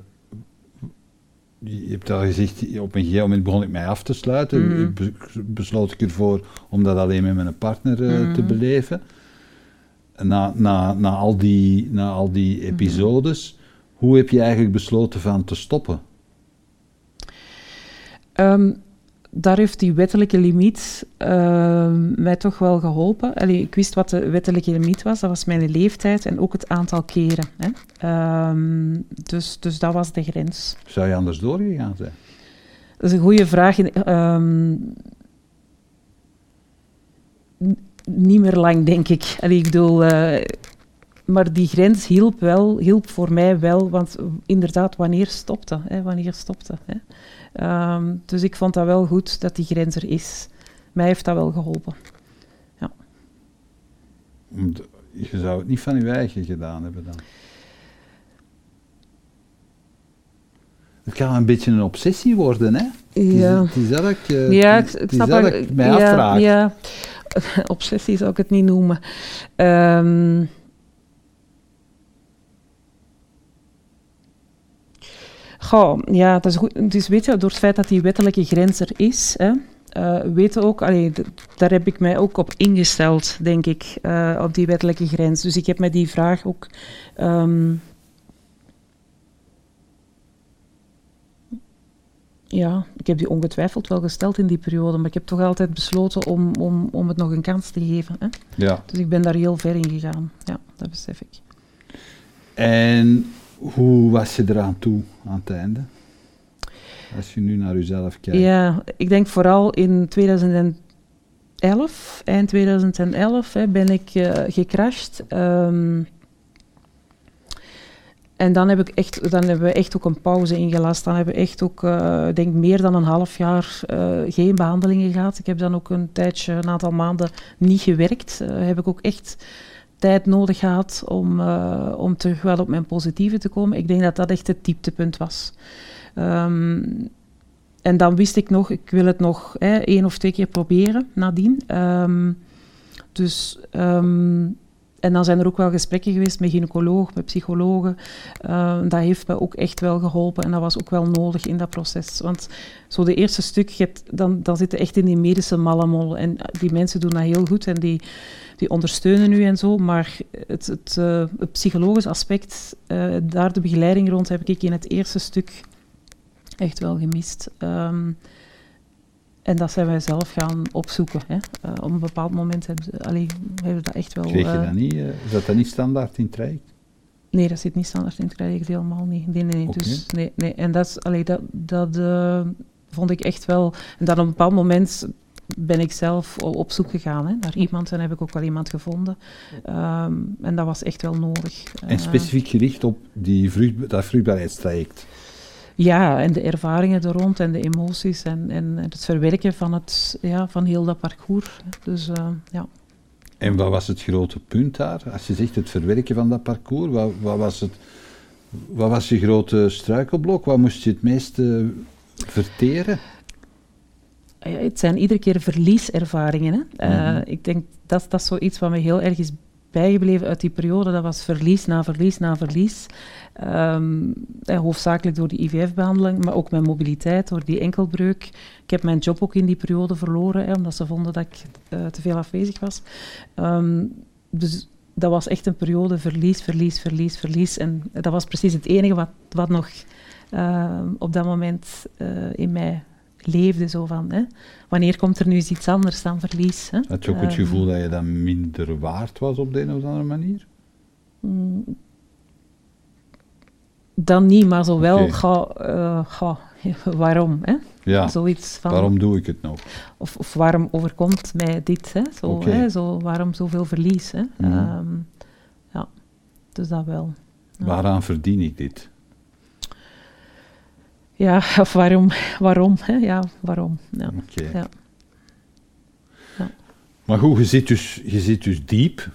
Je hebt al gezegd, op een gegeven moment begon ik mij af te sluiten. Be- besloot ik ervoor om dat alleen met mijn partner eh, te Mhm. beleven. Na, na, na, al die, na al die Mhm. episodes, hoe heb je eigenlijk besloten van te stoppen? Ehm, daar heeft die wettelijke limiet ehm, mij toch wel geholpen. Allee, ik wist wat de wettelijke limiet was, dat was mijn leeftijd en ook het aantal keren. Hè. Ehm, dus, dus dat was de grens. Zou je anders doorgegaan zijn? Dat is een goede vraag. N- niet meer lang, denk ik. Allee, ik bedoel, eh, maar die grens hielp, wel, hielp voor mij wel, want inderdaad, wanneer stopte? Hè, wanneer stopte? Hè? Ehm, dus ik vond dat wel goed dat die grens er is. Mij heeft dat wel geholpen. Want Je zou het niet van je eigen gedaan hebben dan. Het kan een beetje een obsessie worden, hè? Ja. Het is, dat ik, Ja, het ik, snap dat ik mij ja, afvraag. Ja, (laughs) obsessie zou ik het niet noemen. Ehm, Goh, ja, dat is goed. Dus weet je, door het feit dat die wettelijke grens er is, hè, uh, weten ook, allee, daar heb ik mij ook op ingesteld, denk ik, uh, op die wettelijke grens. Dus ik heb mij die vraag ook. Um, ja, ik heb die ongetwijfeld wel gesteld in die periode, maar ik heb toch altijd besloten om, om, om het nog een kans te geven. Hè? Ja. Dus ik ben daar heel ver in gegaan, ja, dat besef ik. En hoe was je eraan toe aan het einde? Als je nu naar jezelf kijkt. Ja, ik denk vooral in 2011, eind 2011, hè, ben ik uh, gecrashed. Um, en dan, heb ik echt, dan hebben we echt ook een pauze ingelast. Dan hebben we echt ook, uh, denk meer dan een half jaar uh, geen behandelingen gehad. Ik heb dan ook een tijdje, een aantal maanden niet gewerkt. Heb ik ook echt tijd nodig gehad om, om terug wel op mijn positieve te komen. Ik denk dat dat echt het dieptepunt was. Um, en dan wist ik nog, ik wil het nog hè, één of twee keer proberen nadien. Um, dus, um, en dan zijn er ook wel gesprekken geweest met gynaecologen, met psychologen. Dat heeft me ook echt wel geholpen en dat was ook wel nodig in dat proces. Want zo de eerste stuk, je dan, dan zit je echt in die medische mallemol. En die mensen doen dat heel goed en die, die ondersteunen u en zo. Maar het, het, uh, het psychologisch aspect, uh, daar de begeleiding rond, heb ik in het eerste stuk echt wel gemist. Um, en dat zijn wij zelf gaan opzoeken. Hè. Uh, op een bepaald moment hebben, allee, hebben we dat echt wel... Kreeg je dat niet? Is dat niet standaard in het traject? Nee, dat zit niet standaard in het traject, helemaal niet. Nee, nee, okay. dus, nee, nee. En dat, allee, dat, dat vond ik echt wel... En dan op een bepaald moment ben ik zelf op zoek gegaan hè, naar iemand en heb ik ook wel iemand gevonden. Um, en dat was echt wel nodig. En specifiek gericht op die vrucht, dat vruchtbaarheidstraject? Ja, en de ervaringen er rond en de emoties en, en het verwerken van, het, ja, van heel dat parcours. Dus uh, ja. En wat was het grote punt daar? Als je zegt het verwerken van dat parcours, wat, wat was, het, wat was je grote struikelblok? Wat moest je het meeste verteren? Ja, het zijn iedere keer verlieservaringen. Hè? Uh, mm-hmm. Ik denk dat dat zoiets wat me heel erg is bijgebleven uit die periode. Dat was verlies na verlies na verlies. Um, eh, hoofdzakelijk door die IVF-behandeling, maar ook mijn mobiliteit, door die enkelbreuk. Ik heb mijn job ook in die periode verloren, hè, omdat ze vonden dat ik uh, te veel afwezig was. Um, dus dat was echt een periode verlies, verlies, verlies, verlies. En dat was precies het enige wat, wat nog uh, op dat moment in mij leefde. Zo van, hè? Wanneer komt er nu eens iets anders dan verlies? Hè? Had je ook het gevoel dat je dan minder waard was op de een of andere manier? Mm, dan niet, maar zo wel, okay. ga, uh, ga, waarom? Hè? Ja, Zoiets van, waarom doe ik het nog? Of, of waarom overkomt mij dit? Hè? Zo, okay. hè? Zo, waarom zoveel verlies? Hè? Mm. Um, ja, dus dat wel. Ja. Waaraan verdien ik dit? Ja, (laughs) of waarom? waarom hè? Ja, waarom? Ja. Okay. Ja. ja. Maar goed, je zit dus, je zit dus diep.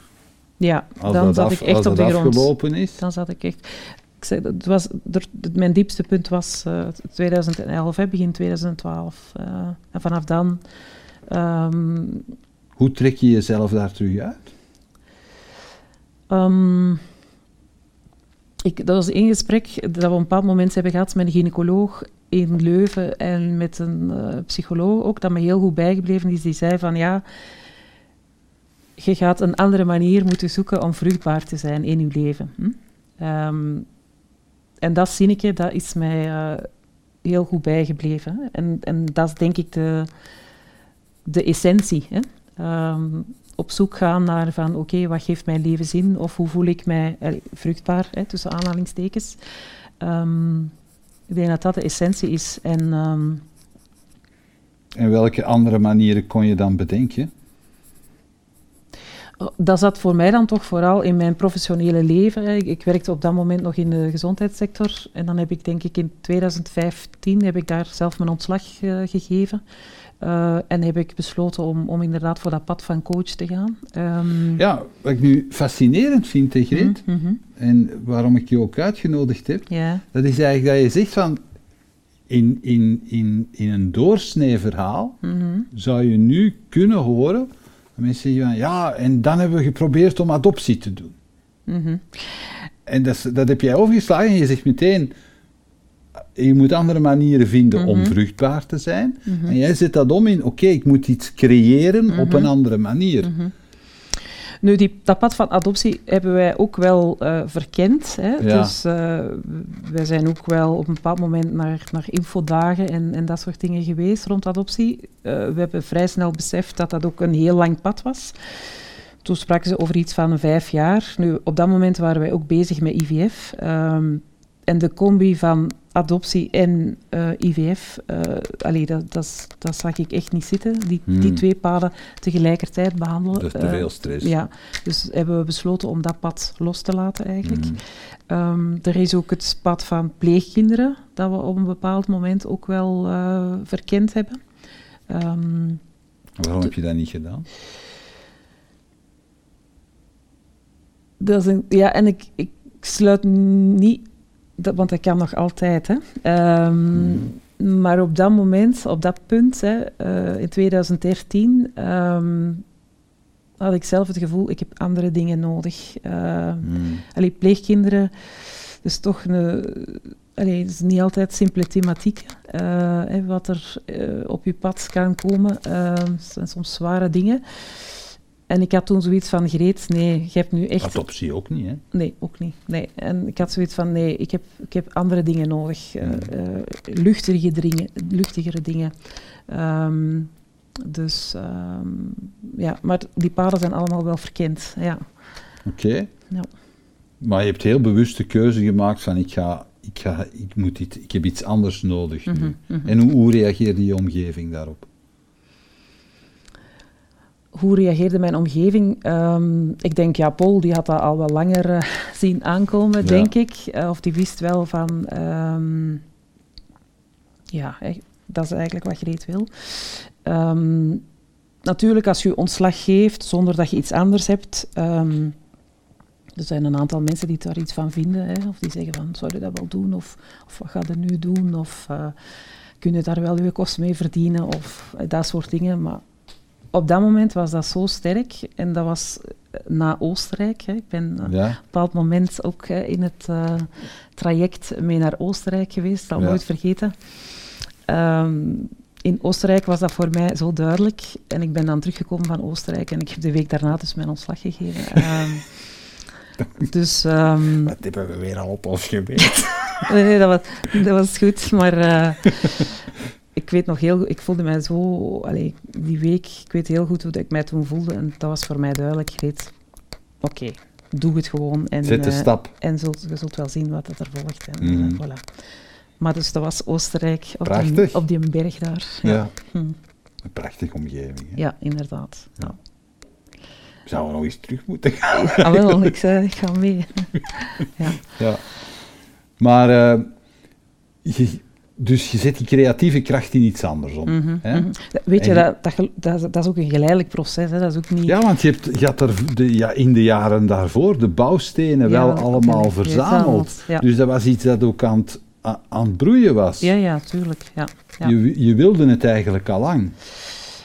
Ja, als dan dat zat af, ik echt op de grond. afgelopen is. Dan zat ik echt... Ik zei, het was, er, mijn diepste punt was uh, 2011, hè, begin 2012. Uh, en vanaf dan... Um, Hoe trek je jezelf daar terug uit? Um, ik, dat was één gesprek dat we op een bepaald moment hebben gehad met een gynaecoloog in Leuven en met een uh, psycholoog ook, dat me heel goed bijgebleven is. Die zei van ja, je gaat een andere manier moeten zoeken om vruchtbaar te zijn in je leven. Hm? Um, en dat zinnetje, dat is mij uh, heel goed bijgebleven. En, en dat is denk ik de, de essentie. Hè? Um, op zoek gaan naar van oké, okay, wat geeft mijn leven zin? Of hoe voel ik mij eh, vruchtbaar, hè, tussen aanhalingstekens. Um, ik denk dat dat de essentie is. En, um, en welke andere manieren kon je dan bedenken? Dat zat voor mij dan toch vooral in mijn professionele leven. Ik, ik, werkte op dat moment nog in de gezondheidssector. En dan heb ik denk ik in 2015 heb ik daar zelf mijn ontslag uh, gegeven. Uh, en heb ik besloten om, om inderdaad voor dat pad van coach te gaan. Um, ja, wat ik nu fascinerend vind, Tegrit, mm -hmm. en waarom ik je ook uitgenodigd heb, dat is eigenlijk dat je zegt van, in, in, in, in een doorsnee verhaal mm -hmm. zou je nu kunnen horen, mensen zeggen van, ja, en dan hebben we geprobeerd om adoptie te doen. Mm -hmm. En dat, dat heb jij overgeslagen en je zegt meteen, je moet andere manieren vinden om Mhm. vruchtbaar te zijn. Mhm. En jij zet dat om in, oké, ik moet iets creëren op Mhm. een andere manier. Nu, die, dat pad van adoptie hebben wij ook wel eh, verkend. Hè? Ja. Dus eh, wij zijn ook wel op een bepaald moment naar, naar infodagen en, en dat soort dingen geweest rond adoptie. Eh, we hebben vrij snel beseft dat dat ook een heel lang pad was. Toen spraken ze over iets van vijf jaar. Nu, op dat moment waren wij ook bezig met IVF. ehm, en de combi van adoptie en eh, IVF, eh allee, dat, dat, zag ik echt niet zitten. Die, die Hmm. twee paden tegelijkertijd behandelen. Dat is te Eh, veel stress. ja, dus hebben we besloten om dat pad los te laten eigenlijk. Mhm. Ehm, er is ook het pad van pleegkinderen, dat we op een bepaald moment ook wel eh, verkend hebben. Ehm, Waarom heb je dat niet gedaan? dat is een, ja, en ik, ik sluit niet, dat, want dat kan nog altijd. Hè. Ehm, Maar op dat moment, op dat punt, hè, eh, in 2013, ehm, had ik zelf het gevoel, ik heb andere dingen nodig. Hmm. Allee, pleegkinderen, dus toch een, allee, het is niet altijd simpele thematiek. eh, hè, wat er eh, op je pad kan komen, zijn soms zware dingen. En ik had toen zoiets van, Greet, nee, je hebt nu echt... Adoptie ook niet, hè? Nee, ook niet. Nee. En ik had zoiets van, nee, ik heb, ik heb andere dingen nodig. luchtige dingen, luchtigere dingen. Ehm, dus, ehm, ja, maar die paden zijn allemaal wel verkend, ja. Oké. Ja. Maar je hebt heel bewust de keuze gemaakt van ik ga, ik ga, ik moet dit, ik heb iets anders nodig nu. Mhm, mhm. En hoe, hoe reageerde je omgeving daarop? Hoe reageerde mijn omgeving? Ehm, ik denk, ja, Paul die had dat al wel langer eh, (laughs) zien aankomen, Ja. denk ik. Eh, of die wist wel van... ehm, ja, dat is eigenlijk wat Greet wil. Ehm, natuurlijk, als je ontslag geeft zonder dat je iets anders hebt... er zijn een aantal mensen die daar iets van vinden. Hè, of die zeggen van, zou je dat wel doen? Of, of wat ga je nu doen? Of eh, kun je daar wel je kosten mee verdienen? Of dat soort dingen. Maar op dat moment was dat zo sterk. En dat was eh, na Oostenrijk. Hè. Ik ben eh, op een bepaald moment ook in het eh, traject mee naar Oostenrijk geweest. Dat Ja. nooit vergeten. Ehm, in Oostenrijk was dat voor mij zo duidelijk. En ik ben dan teruggekomen van Oostenrijk. En ik heb de week daarna dus mijn ontslag gegeven. (laughs) Ehm, dus... ehm, Dat hebben we weer al op ons. (laughs) Nee, nee, dat was, dat was goed, maar ik weet nog heel ik voelde mij zo, allee, die week, ik weet heel goed hoe dat ik mij toen voelde en dat was voor mij duidelijk, Greet, oké, doe het gewoon en, Zet de eh, stap. en zult, je zult wel zien wat dat er volgt. En, Mhm. eh, voilà. Maar dus dat was Oostenrijk, op die, op die berg daar. Ja. Hm. Een prachtige omgeving. Hè? ja inderdaad. Ja. Zouden we nog eens terug moeten gaan? Ah, wel, ik zei, ik ga mee. (laughs) ja. Ja. Maar, eh, je, dus je zet die creatieve kracht in iets anders om. Mhm, hè? mhm. Weet je, dat, dat, dat, is- ook een geleidelijk proces, hè. dat is ook niet... Ja, want je, hebt, je had er de, ja, in de jaren daarvoor de bouwstenen Ja, wel allemaal verzameld. Ja. Dus dat was iets dat ook aan het, aan het broeien was. Ja, ja, tuurlijk. Ja. Je, je wilde het eigenlijk al lang.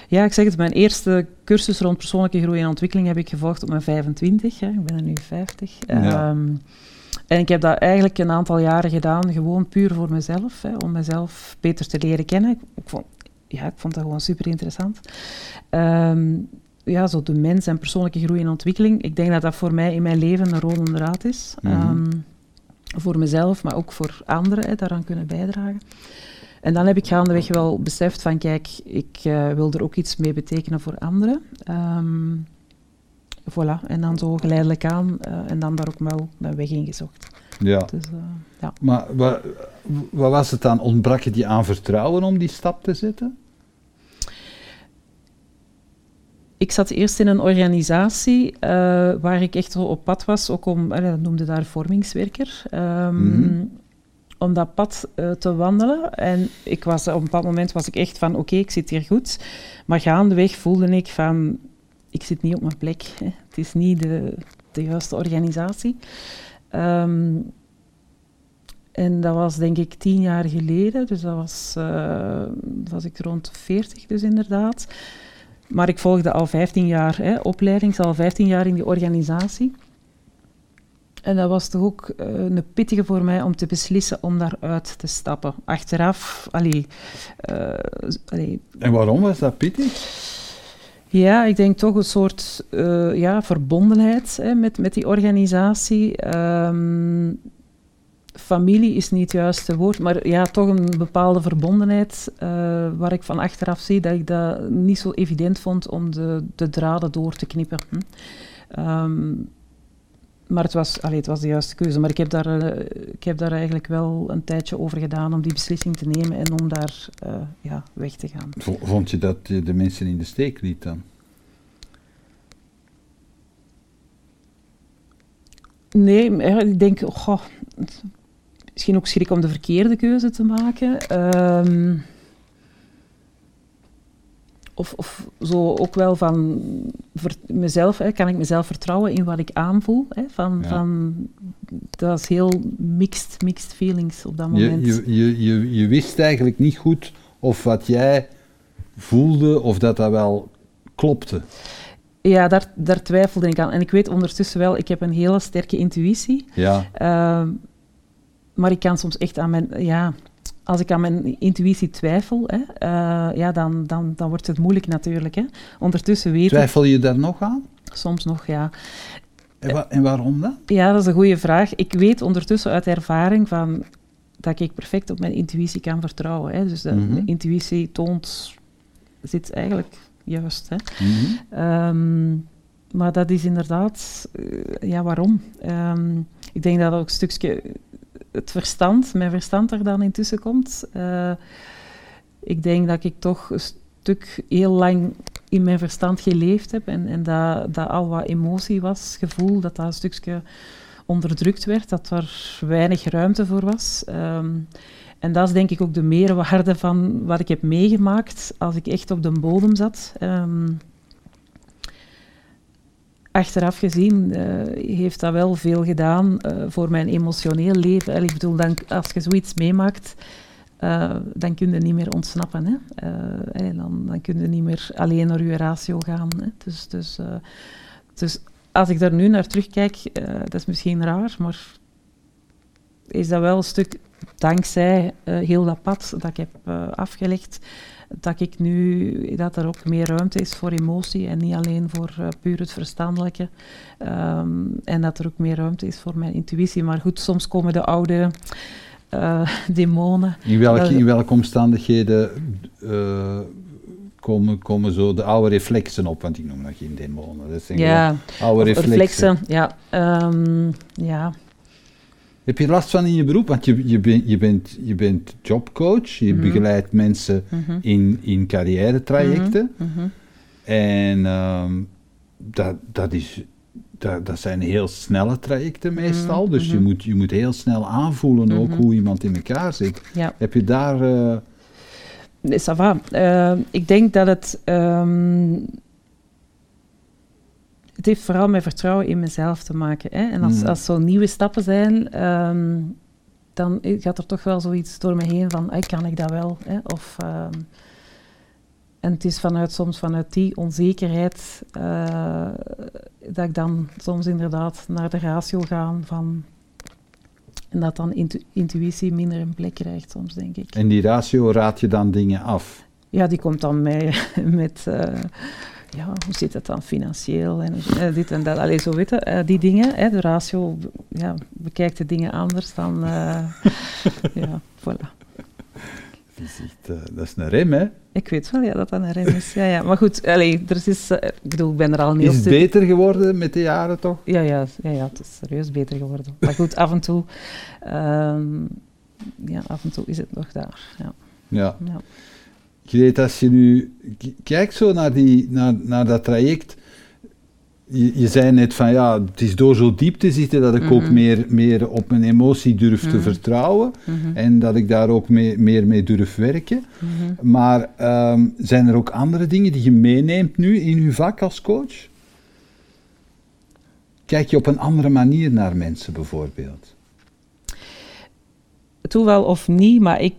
ja, ik zeg het, mijn eerste cursus rond persoonlijke groei en ontwikkeling heb ik gevolgd op mijn 25. Hè. Ik ben er nu 50. Ja. En ik heb dat eigenlijk een aantal jaren gedaan, gewoon puur voor mezelf, hè, om mezelf beter te leren kennen. Ik, ik vond, ja, ik vond dat gewoon super interessant. Ehm, ja, zo de mens en persoonlijke groei en ontwikkeling. Ik denk dat dat voor mij in mijn leven een rode draad is. Ehm, voor mezelf, maar ook voor anderen hè, daaraan kunnen bijdragen. En dan heb ik gaandeweg wel beseft van, kijk, ik eh, wil er ook iets mee betekenen voor anderen. Ehm, voilà, en dan zo geleidelijk aan eh, en dan daar ook wel mijn weg in gezocht. Ja. Dus, eh, ja. Maar wat, wat was het dan? Ontbrak je aan vertrouwen om die stap te zetten? Ik zat eerst in een organisatie eh, waar ik echt op pad was, ook om, dat noemde daar vormingswerker, ehm, Mhm. om dat pad te wandelen. En ik was, op een bepaald moment was ik echt van, oké, ik zit hier goed. Maar gaandeweg voelde ik van, ik zit niet op mijn plek. Hè. Het is niet de, de juiste organisatie. Ehm, en dat was denk ik tien jaar geleden, dus dat was, eh, was ik rond 40 dus inderdaad. Maar ik volgde al 15 jaar hè, opleiding, al 15 jaar in die organisatie. En dat was toch ook uh, een pittige voor mij om te beslissen om daaruit te stappen. Achteraf, allee, uh. En waarom was dat pittig? Ja, ik denk toch een soort uh, ja, verbondenheid hè, met, met die organisatie. Um, familie is niet het juiste woord, maar ja, toch een bepaalde verbondenheid uh, waar ik van achteraf zie dat ik dat niet zo evident vond om de, de draden door te knippen. Hm. Um, maar het was, allee, het was de juiste keuze. Maar ik heb, daar, uh, ik heb daar eigenlijk wel een tijdje over gedaan om die beslissing te nemen en om daar uh, ja, weg te gaan. Vond je dat je de mensen in de steek liet dan? Nee, ik denk, goh, misschien ook schrik om de verkeerde keuze te maken. Um, of, of zo ook wel van mezelf, hè, kan ik mezelf vertrouwen in wat ik aanvoel. Hè, van, ja. van, dat is heel mixed, mixed feelings op dat moment. Je, je, je, je wist eigenlijk niet goed of wat jij voelde, of dat dat wel klopte. Ja, daar, daar twijfelde ik aan. En ik weet ondertussen wel, ik heb een hele sterke intuïtie. Ja. Uh, maar ik kan soms echt aan mijn... Ja, als ik aan mijn intuïtie twijfel, hè, uh, ja, dan, dan, dan wordt het moeilijk natuurlijk. Hè. Ondertussen weet Twijfel je daar nog aan? Soms nog, ja. En, wa en, waarom dan? Ja, dat is een goede vraag. Ik weet ondertussen uit ervaring van dat ik perfect op mijn intuïtie kan vertrouwen. Hè. Dus de, mm -hmm. intuïtie toont, zit eigenlijk juist. Hè. Mm -hmm. um, maar dat is inderdaad, uh, ja, waarom? Um, ik denk dat ook een stukje het verstand, mijn verstand er dan intussen komt. Uh, ik denk dat ik toch een stuk heel lang in mijn verstand geleefd heb en, en dat, dat al wat emotie was, gevoel, dat dat een stukje onderdrukt werd, dat er weinig ruimte voor was. Um, en dat is denk ik ook de meerwaarde van wat ik heb meegemaakt als ik echt op de bodem zat. Um, achteraf gezien uh, heeft dat wel veel gedaan uh, voor mijn emotioneel leven. Ik bedoel, dan, als je zoiets meemaakt, uh, dan kun je niet meer ontsnappen. Hè? en dan, dan kun je niet meer alleen naar je ratio gaan. Hè? Dus, dus, dus als ik daar nu naar terugkijk, dat is misschien raar, maar is dat wel een stuk dankzij heel dat pad dat ik heb afgelegd, dat ik nu, dat er ook meer ruimte is voor emotie en niet alleen voor uh, puur het verstandelijke. Um, en dat er ook meer ruimte is voor mijn intuïtie. Maar goed, soms komen de oude uh, (laughs) demonen. In welke, in welke omstandigheden uh, komen, komen zo de oude reflexen op? Want ik noem nog geen demonen. Dat zijn ja, oude reflexen. reflexen ja, um, ja. Heb je last van in je beroep? Want je, je, ben, je, bent, je bent jobcoach, je mm -hmm. begeleidt mensen mm -hmm. in, in carrière-trajecten. Mm -hmm. En um, dat, dat, is, dat, dat zijn heel snelle trajecten meestal. Dus je, moet, je moet heel snel aanvoelen ook hoe iemand in elkaar zit. Ja. Heb je daar... Uh... Nee, ça va. Uh, ik denk dat het... Um, het heeft vooral met vertrouwen in mezelf te maken. Hè? En als, mm. als zo nieuwe stappen zijn, um, dan gaat er toch wel zoiets door me heen van, hey, kan ik dat wel? Hè? Of, um, en het is vanuit, soms vanuit die onzekerheid uh, dat ik dan soms inderdaad naar de ratio ga van... En dat dan intu intuïtie minder een plek krijgt soms, denk ik. En die ratio raad je dan dingen af? Ja, die komt dan mee (laughs) met... Uh, ja, hoe zit het dan financieel en uh, dit en dat. Allee, zo weten, uh, die dingen. Hè, de ratio ja, bekijkt de dingen anders dan... Uh, (laughs) ja, voilà. Dat is, echt, dat is een rem, hè? Ik weet wel ja, dat dat een rem is. Ja, ja. Maar goed, allee, er is, ik bedoel, ik ben er al niet Is het beter geworden met de jaren, toch? Ja, ja, ja, ja, het is serieus beter geworden. Maar goed, af en toe... Um, ja, af en toe is het nog daar, ja. Ja. ja. Je weet, als je nu kijkt zo naar, die, naar, naar dat traject, je, je zei net van ja, het is door zo diep te zitten dat ik mm -hmm. ook meer, meer op mijn emotie durf mm -hmm. te vertrouwen mm -hmm. en dat ik daar ook mee, meer mee durf werken. Maar um, zijn er ook andere dingen die je meeneemt nu in je vak als coach? Kijk je op een andere manier naar mensen bijvoorbeeld? Toewel of niet, maar ik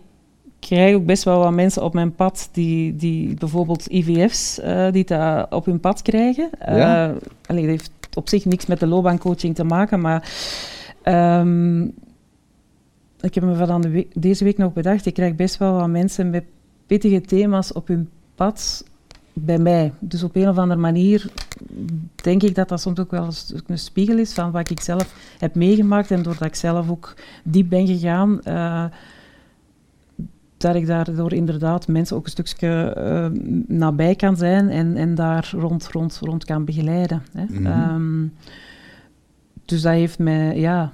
krijg ook best wel wat mensen op mijn pad die, die bijvoorbeeld IVF's uh, die dat op hun pad krijgen. Ja? Uh, allee, dat heeft op zich niks met de loopbaancoaching te maken, maar ehm, ik heb me van de week, deze week nog bedacht, ik krijg best wel wat mensen met pittige thema's op hun pad bij mij. Dus op een of andere manier denk ik dat dat soms ook wel een spiegel is van wat ik zelf heb meegemaakt en doordat ik zelf ook diep ben gegaan, uh, dat ik daardoor inderdaad mensen ook een stukje uh, nabij kan zijn en, en daar rond, rond, rond kan begeleiden. Hè. Mm -hmm. um, dus dat heeft mij, ja,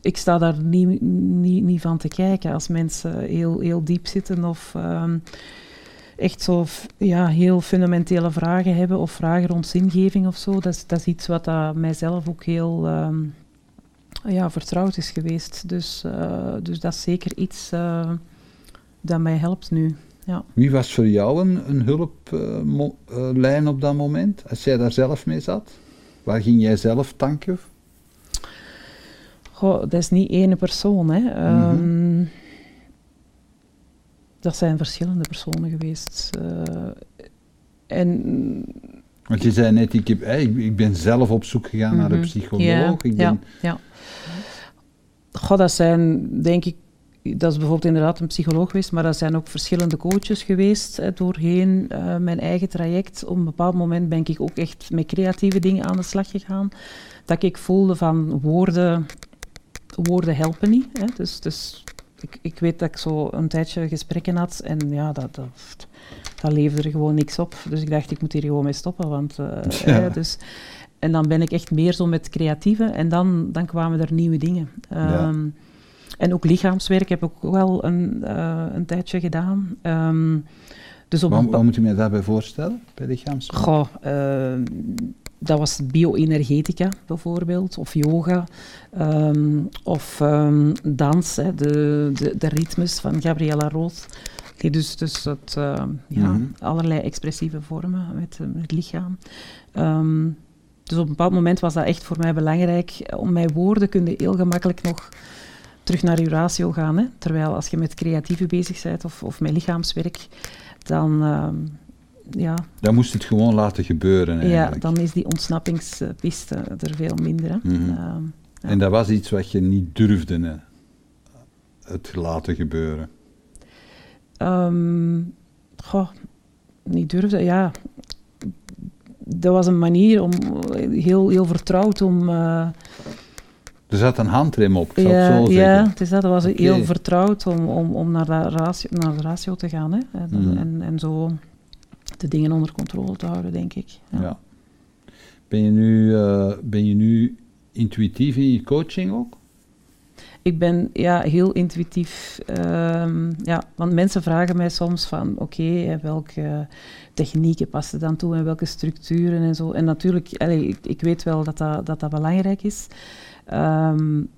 ik sta daar niet, niet, niet van te kijken als mensen heel, heel diep zitten of um, echt zo ja, heel fundamentele vragen hebben of vragen rond zingeving of zo. Dat is, dat is iets wat dat mijzelf ook heel um, ja, vertrouwd is geweest. Dus, uh, dus dat is zeker iets uh, dat mij helpt nu. Ja. Wie was voor jou een, een hulplijn op dat moment, als jij daar zelf mee zat? Waar ging jij zelf tanken? Goh, dat is niet één persoon. Hè. Mm -hmm. Dat zijn verschillende personen geweest. Uh, en, Want je zei net, ik, heb, ik, ik ben zelf op zoek gegaan mm -hmm. naar een psycholoog. Ja, ik ben... ja, ja. Goh, dat zijn, denk ik, dat is bijvoorbeeld inderdaad een psycholoog geweest, maar dat zijn ook verschillende coaches geweest hè, doorheen uh, mijn eigen traject. Op een bepaald moment ben ik ook echt met creatieve dingen aan de slag gegaan. Dat ik voelde van woorden, woorden helpen niet. Hè. Dus, dus ik, ik weet dat ik zo een tijdje gesprekken had en ja, dat, dat, dat leverde er gewoon niks op. Dus ik dacht, ik moet hier gewoon mee stoppen. Want, (laughs) uh, ja. dus, en dan ben ik echt meer zo met creatieve en dan, dan kwamen er nieuwe dingen. Um, ja. En ook lichaamswerk heb ik ook wel een, uh, een tijdje gedaan. Um, dus op wat, wat moet je mij daarbij voorstellen, bij lichaamswerk? Goh, uh, dat was bioenergetica bijvoorbeeld, of yoga, um, of dans, hè, de, de, de, ritmes van Gabriella Roos. Die dus, dus het, uh, ja, mm -hmm. allerlei expressieve vormen met, met het lichaam. Um, dus op een bepaald moment was dat echt voor mij belangrijk. Om mijn woorden kun je heel gemakkelijk nog terug naar je ratio gaan. Hè? Terwijl als je met creatieve bezig bent of, of met lichaamswerk, dan ja. Dan moest het gewoon laten gebeuren eigenlijk. Ja, dan is die ontsnappingspiste er veel minder. Hè. Mm -hmm. uh, ja. En dat was iets wat je niet durfde, hè? het laten gebeuren? Um, goh, niet durfde, ja. Dat was een manier om, heel, heel vertrouwd om... Uh, er zat een handrem op, ik ja, het zo zeggen. Ja, het is dat, dat was okay. heel vertrouwd om, om, om naar, de ratio, naar de ratio te gaan. Hè. En, mm en, en zo de dingen onder controle te houden, denk ik. Ja. ja. Ben, je nu, uh, ben je nu intuïtief in je coaching ook? Ik ben ja, heel intuïtief. Um, ja, want mensen vragen mij soms van, oké, welke technieken passen dan toe en welke structuren en zo. En natuurlijk, ik, ik, weet wel dat dat, dat, belangrijk is. Um,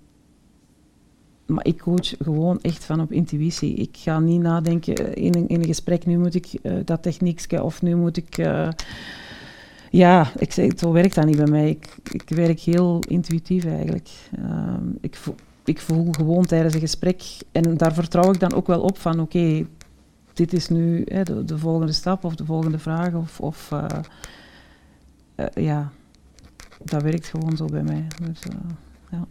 maar ik coach gewoon echt van op intuïtie. Ik ga niet nadenken in een, in een gesprek, nu moet ik uh, dat techniekje of nu moet ik... Uh, ja, ik zo werkt dat niet bij mij. Ik, werk heel intuïtief eigenlijk. Uh, ik, voel, ik voel gewoon tijdens een gesprek, en daar vertrouw ik dan ook wel op van oké, okay, dit is nu hè, de, de, volgende stap of de volgende vraag. Of, of ja, dat werkt gewoon zo bij mij. Dus, ja.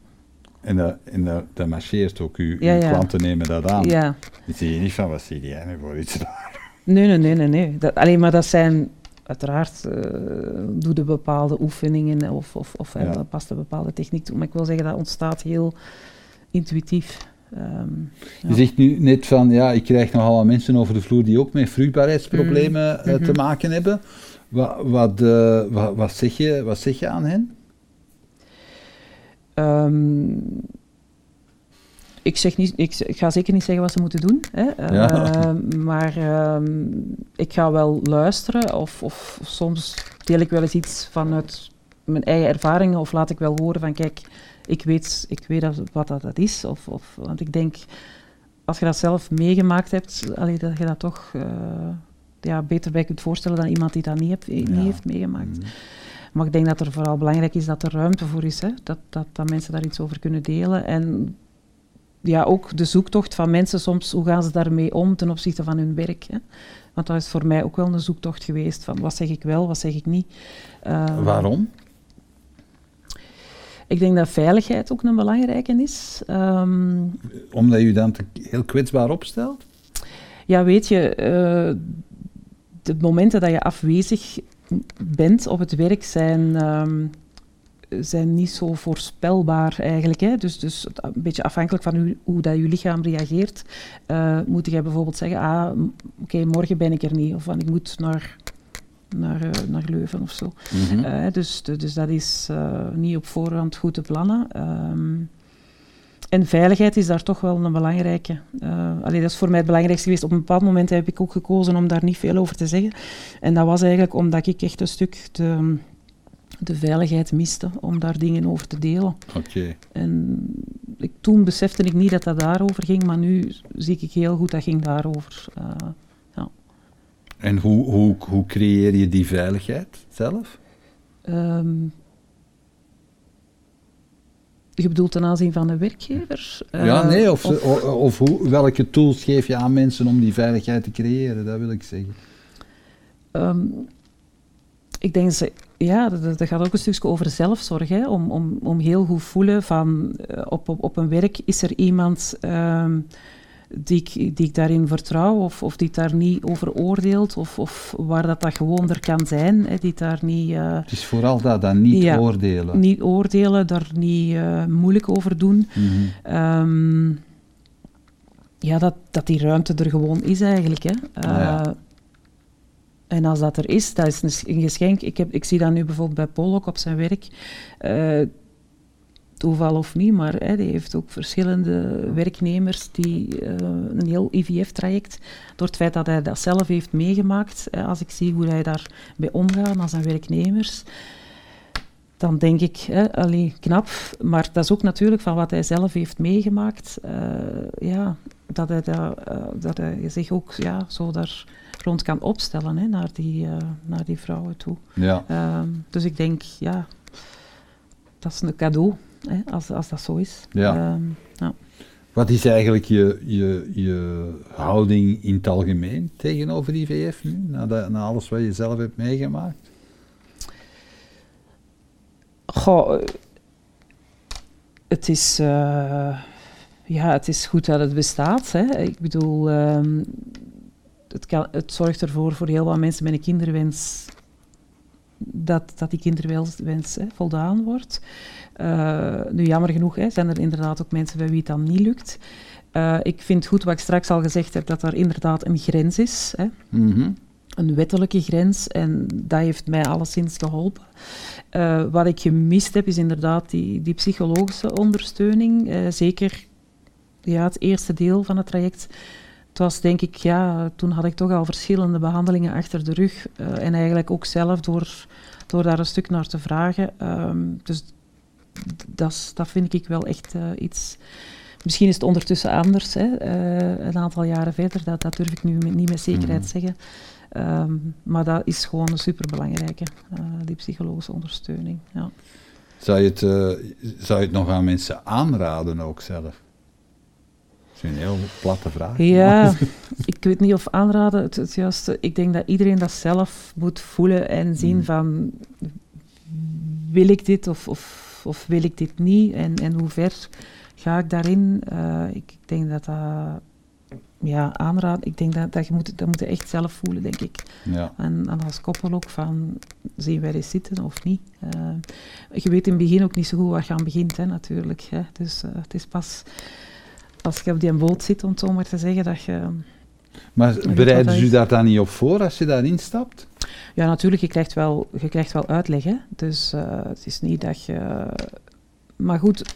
En, dat, en dat, dat marcheert ook. Uw, ja, uw ja. klanten nemen dat aan. Ja. Dan zie je niet van, wat zie jij nu voor iets (laughs) Nee, nee, nee, nee. nee. Dat, alleen maar dat zijn... Uiteraard uh, doe de bepaalde oefeningen of, of, of ja. uh, past een bepaalde techniek toe. Maar ik wil zeggen, dat ontstaat heel intuïtief. Um, je zegt nu net van, ja, ik krijg nogal mensen over de vloer die ook met vruchtbaarheidsproblemen mm. mm -hmm. te maken hebben. Wat, wat, wat, wat, zeg je, wat zeg je aan hen? Um, ik, zeg niet, ik, ik, ga zeker niet zeggen wat ze moeten doen, hè. Ja. Uh, maar um, ik ga wel luisteren of, of, soms deel ik wel eens iets vanuit mijn eigen ervaringen of laat ik wel horen van kijk, ik weet, ik weet wat dat, dat is. Of, of, want ik denk, als je dat zelf meegemaakt hebt, allee, dat je dat toch uh, ja, beter bij kunt voorstellen dan iemand die dat niet, heb, niet ja. heeft meegemaakt. Mm. Maar ik denk dat er vooral belangrijk is dat er ruimte voor is. Hè? Dat, dat, dat mensen daar iets over kunnen delen. En ja, ook de zoektocht van mensen soms, hoe gaan ze daarmee om ten opzichte van hun werk. Hè? Want dat is voor mij ook wel een zoektocht geweest van wat zeg ik wel, wat zeg ik niet. Uh, Waarom? Ik denk dat veiligheid ook een belangrijke is. Um, Omdat je dan te heel kwetsbaar opstelt? Ja, weet je, uh, de momenten dat je afwezig bent op het werk zijn, um, zijn niet zo voorspelbaar eigenlijk. Hè? Dus, dus een beetje afhankelijk van hoe, hoe dat je lichaam reageert, uh, moet je bijvoorbeeld zeggen, ah, oké, morgen ben ik er niet, of van ik moet naar naar, uh, naar Leuven of zo. Mm -hmm. uh, dus, dus dat is uh, niet op voorhand goed te plannen. Um, en veiligheid is daar toch wel een belangrijke. Allee, dat is voor mij het belangrijkste geweest. Op een bepaald moment heb ik ook gekozen om daar niet veel over te zeggen. En dat was eigenlijk omdat ik echt een stuk de, de veiligheid miste om daar dingen over te delen. Oké. En ik, toen besefte ik niet dat dat daarover ging, maar nu zie ik heel goed dat ging daarover. En hoe, hoe, hoe creëer je die veiligheid zelf? Um, je bedoelt ten aanzien van de werkgever? Ja, uh, nee, of, of, of hoe, welke tools geef je aan mensen om die veiligheid te creëren, dat wil ik zeggen. Um, ik denk, ze, ja, dat, dat, gaat ook een stukje over zelfzorg, hè, om, om, om heel goed voelen van uh, op, op, op een werk is er iemand... Um, die ik, die ik daarin vertrouw of, of die daar niet over oordeelt of, of waar dat, dat gewoon er kan zijn. Hè, die daar niet... Uh, het is vooral dat, dat niet ja, oordelen. Niet oordelen, daar niet uh, moeilijk over doen. Mm -hmm. um, ja, dat, dat die ruimte er gewoon is eigenlijk. Hè. Uh, ja. En als dat er is, dat is een geschenk. Ik, heb, ik zie dat nu bijvoorbeeld bij Pollock op zijn werk toeval of niet, maar hè, die heeft ook verschillende werknemers die uh, een heel IVF-traject, door het feit dat hij dat zelf heeft meegemaakt, hè, als ik zie hoe hij daarbij omgaat als zijn werknemers, dan denk ik, hè, allee, knap, maar dat is ook natuurlijk van wat hij zelf heeft meegemaakt, uh, ja, dat hij, dat, uh, dat hij zich ook ja, zo daar rond kan opstellen hè, naar, die, naar die vrouwen toe. Ja. Ehm, dus ik denk, ja, dat is een cadeau hè, als, als dat zo is. Ja. Um, ja. Wat is eigenlijk je, je, je houding in het algemeen tegenover IVF nu, na, de, na alles wat je zelf hebt meegemaakt? Goh, het is, uh, ja, het is goed dat het bestaat. Hè. Ik bedoel, um, het, kan, het zorgt ervoor voor heel wat mensen met een kinderwens dat, dat die kinderwens hè, voldaan wordt. Uh, nu, jammer genoeg hè, zijn er inderdaad ook mensen bij wie het dan niet lukt. Uh, ik vind goed wat ik straks al gezegd heb, dat er inderdaad een grens is. Hè. Mm -hmm. Een wettelijke grens. En dat heeft mij alleszins geholpen. Uh, wat ik gemist heb, is inderdaad die, die psychologische ondersteuning. zeker ja, het eerste deel van het traject. Het was denk ik, ja, toen had ik toch al verschillende behandelingen achter de rug. en eigenlijk ook zelf door, door daar een stuk naar te vragen. Um, dus dat, dat vind ik wel echt uh, iets. Misschien is het ondertussen anders, hè, uh, een aantal jaren verder, dat, dat durf ik nu niet met zekerheid mm. zeggen. Um, maar dat is gewoon een superbelangrijke, die psychologische ondersteuning. Ja. Zou, je het, zou je het nog aan mensen aanraden ook zelf? Dat is een heel platte vraag. Ja, (laughs) ik weet niet of aanraden het, het juiste. Ik denk dat iedereen dat zelf moet voelen en zien mm. van wil ik dit of, of of wil ik dit niet en, en hoe ver ga ik daarin? Uh, ik denk dat dat ja, aanraad. Ik denk dat, dat je moet, dat moet je echt zelf voelen, denk ik. Ja. En, en als koppel ook van, zien wij dit zitten of niet? Uh, je weet in het begin ook niet zo goed waar je aan begint, hè, natuurlijk. Hè. Dus uh, het is pas als je op die boot zit, om het zo maar te zeggen, dat je... Maar bereiden u daar dan niet op voor als je daarin stapt? Ja, natuurlijk, je krijgt wel, je krijgt wel uitleg. Hè? Dus uh, het is niet dat je... Maar goed,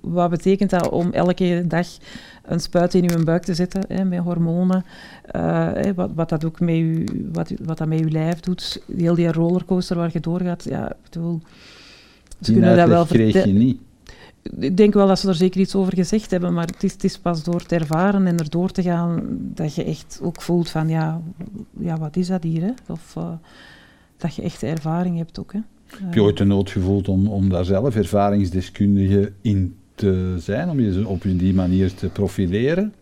wat betekent dat om elke dag een spuit in je buik te zetten hè, met hormonen? Uh, wat, wat, dat ook met je, wat, wat dat met je lijf doet, heel die rollercoaster waar je doorgaat. Ja, ik bedoel, ze kunnen dat wel kreeg je niet ik denk wel dat ze er zeker iets over gezegd hebben, maar het is, het is pas door te ervaren en erdoor te gaan dat je echt ook voelt van ja, ja wat is dat hier? Hè? Of uh, dat je echt ervaring hebt ook. Hè? Heb je ooit de nood gevoeld om, om daar zelf ervaringsdeskundige in te zijn, om je op die manier te profileren?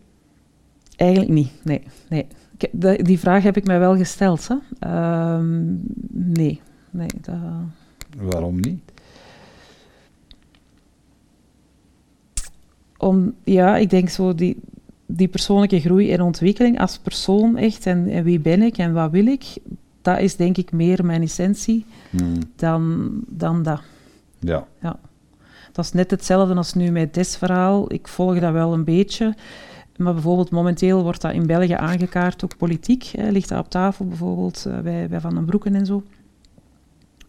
Eigenlijk niet, nee. nee. die vraag heb ik mij wel gesteld. Hè. Ehm, nee, nee. Dat... Waarom niet? Om, ja, ik denk zo die, die persoonlijke groei en ontwikkeling als persoon echt en, en wie ben ik en wat wil ik, dat is denk ik meer mijn essentie hmm. dan, dan dat. Ja. ja. Dat is net hetzelfde als nu met dit verhaal. Ik volg dat wel een beetje. Maar bijvoorbeeld momenteel wordt dat in België aangekaart, ook politiek. Hè, ligt dat op tafel bijvoorbeeld uh, bij, bij Van den Broeken en zo.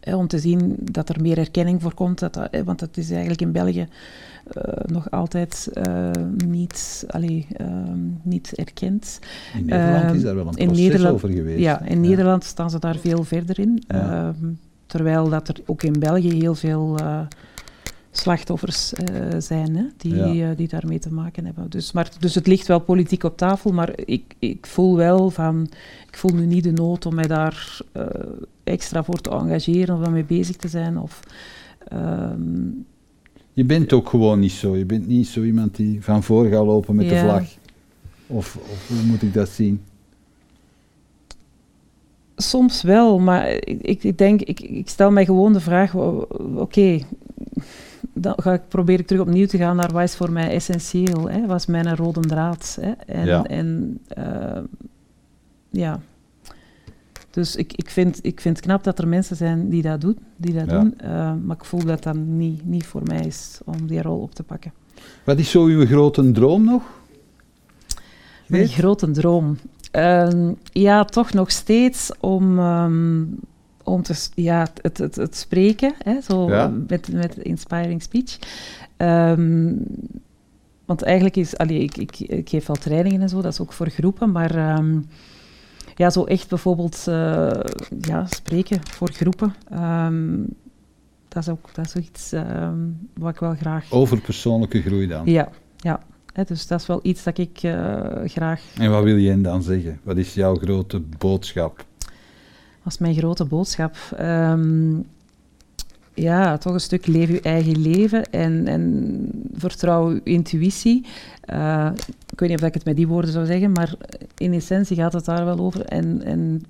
Om te zien dat er meer erkenning voor komt. Dat dat, want dat is eigenlijk in België uh, nog altijd uh, niet, allee, ehm, niet erkend. In Nederland is daar wel een ehm, proces over geweest. Ja, in Nederland staan ze daar veel verder in. Ja. Ehm, terwijl dat er ook in België heel veel slachtoffers uh, zijn hè, die, ja. uh, die daarmee te maken hebben. Dus, maar, dus het ligt wel politiek op tafel, maar ik, ik voel wel van, ik voel nu niet de nood om mij daar uh, extra voor te engageren of daarmee bezig te zijn. Of, um, je bent ook gewoon niet zo. Je bent niet zo iemand die van voor gaat lopen met ja. de vlag. Of, of hoe moet ik dat zien? Soms wel, maar ik, ik denk, ik, ik stel mij gewoon de vraag: oké, dan ga ik, probeer ik terug opnieuw te gaan naar wat is voor mij essentieel, hè? wat is mijn rode draad. Hè? En, ja. en uh, ja. Dus ik, ik, vind, ik vind het knap dat er mensen zijn die dat doen, die dat ja. doen uh, maar ik voel dat dat niet, niet voor mij is om die rol op te pakken. Wat is zo uw grote droom nog? Mijn grote droom? Uh, ja, toch nog steeds om... Um, om te, ja, het, het, het spreken, hè, zo ja. met, met inspiring speech. Um, want eigenlijk is, allee, ik, ik, ik geef wel trainingen en zo, dat is ook voor groepen, maar um, ja, zo echt bijvoorbeeld uh, ja, spreken voor groepen. Um, dat is ook dat is iets wat ik wel graag... Over persoonlijke groei dan? Ja, ja. Dus dat is wel iets dat ik uh, graag... En wat wil je dan zeggen? Wat is jouw grote boodschap? was mijn grote boodschap. Um, ja, toch een stuk leef je eigen leven en, en vertrouw je intuïtie. Uh, ik weet niet of ik het met die woorden zou zeggen, maar in essentie gaat het daar wel over. En, en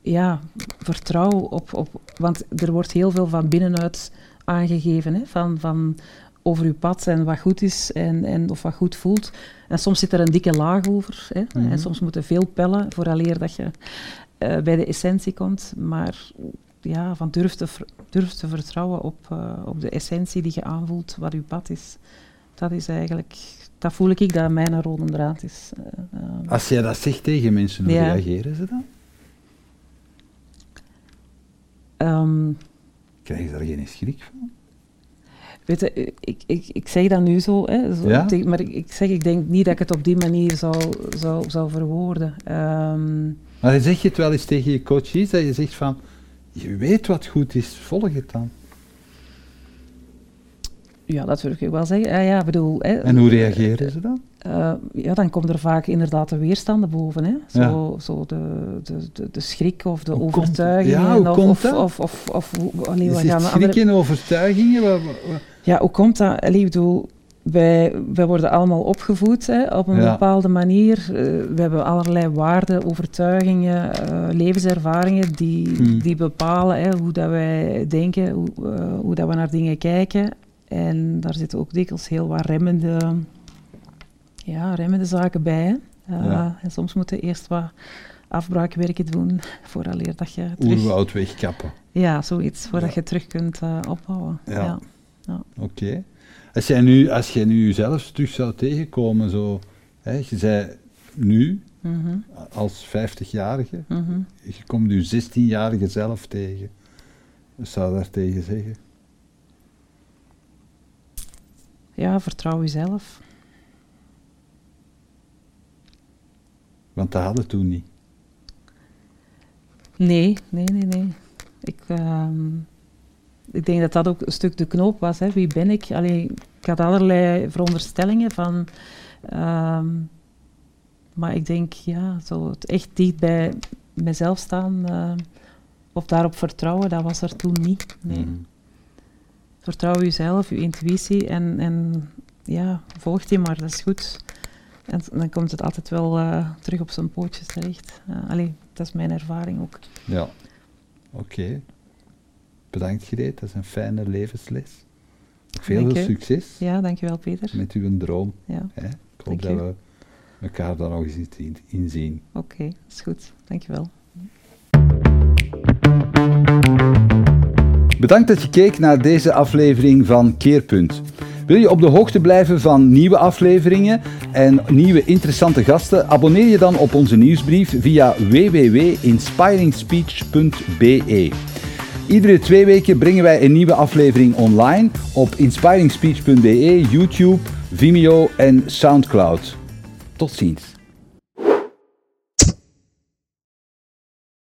ja, vertrouw op, op... Want er wordt heel veel van binnenuit aangegeven, hè, van, van over je pad en wat goed is en, en of wat goed voelt. En soms zit er een dikke laag over. Hè, En mhm. soms moeten veel pellen vooraleer dat je uh, bij de essentie komt, maar ja, van durf te, durf te vertrouwen op, uh, op de essentie die je aanvoelt, wat uw pad is. Dat is eigenlijk, dat voel ik dat mijn rode draad is. Uh, Als jij dat zegt tegen mensen, hoe ja. reageren ze dan? Um, Krijgen ze daar geen schrik van? Weet je, ik, ik, ik zeg dat nu zo, hè, zo ja? maar ik, ik, zeg, ik denk niet dat ik het op die manier zou, zou, zou verwoorden. Um, maar zeg je het wel eens tegen je coaches, dat je zegt van, je weet wat goed is, volg het dan. Ja, dat wil ik wel zeggen. Uh, ja, bedoel, hè, en hoe reageren ze dan? Uh, ja, dan komt er vaak inderdaad de weerstanden boven. Hè. Zo, ja. zo de, de, de, de, schrik of de hoe overtuigingen. Komt, ja, hoe of, komt of, dat? Of, of, of, of allee, is het schrik en overtuigingen? Wat, wat? Ja, hoe komt dat? Allee, ik bedoel, wij, wij worden allemaal opgevoed hè, op een ja. bepaalde manier. Uh, we hebben allerlei waarden, overtuigingen, uh, levenservaringen die, hmm. die bepalen hè, hoe dat wij denken, hoe, uh, hoe dat we naar dingen kijken. En daar zitten ook dikwijls heel wat remmende, ja, remmende zaken bij. Ja. En soms moeten we eerst wat afbraakwerken doen (laughs) vooraleer dat je terug... Oerwoud wegkappen. Ja, zoiets, voordat ja. je terug kunt opbouwen. Ja. Oké. Okay. Als jij nu, als jij nu jezelf terug zou tegenkomen, zo, hè, je zei nu, mm -hmm. als 50-jarige, mm -hmm. je komt je 16-jarige zelf tegen. Wat zou je daar tegen zeggen? Ja, vertrouw jezelf. Want dat hadden toen niet. Nee, nee, nee, nee. Ik, uh, ik denk dat dat ook een stuk de knoop was. Hè. Wie ben ik? Allee, ik had allerlei veronderstellingen van... Um, maar ik denk, ja, zo het echt dicht bij mezelf staan uh, of daarop vertrouwen, dat was er toen niet. Nee. Mm. vertrouw jezelf, je intuïtie en, en ja, volg die maar, dat is goed. En dan komt het altijd wel uh, terug op zijn pootjes terecht. Uh, allee, dat is mijn ervaring ook. Ja, oké. Okay. Bedankt Greet, dat is een fijne levensles. Veel, veel succes. Ja, dankjewel Peter. Met uw droom. Ja. Hè? Ik hoop dat we elkaar daar nog eens in zien. Oké, okay, is goed. Dankjewel. Bedankt dat je keek naar deze aflevering van Keerpunt. Wil je op de hoogte blijven van nieuwe afleveringen en nieuwe interessante gasten? Abonneer je dan op onze nieuwsbrief via www.inspiringspeech.be. Iedere twee weken brengen wij een nieuwe aflevering online op inspiringspeech.be, YouTube, Vimeo en Soundcloud. Tot ziens.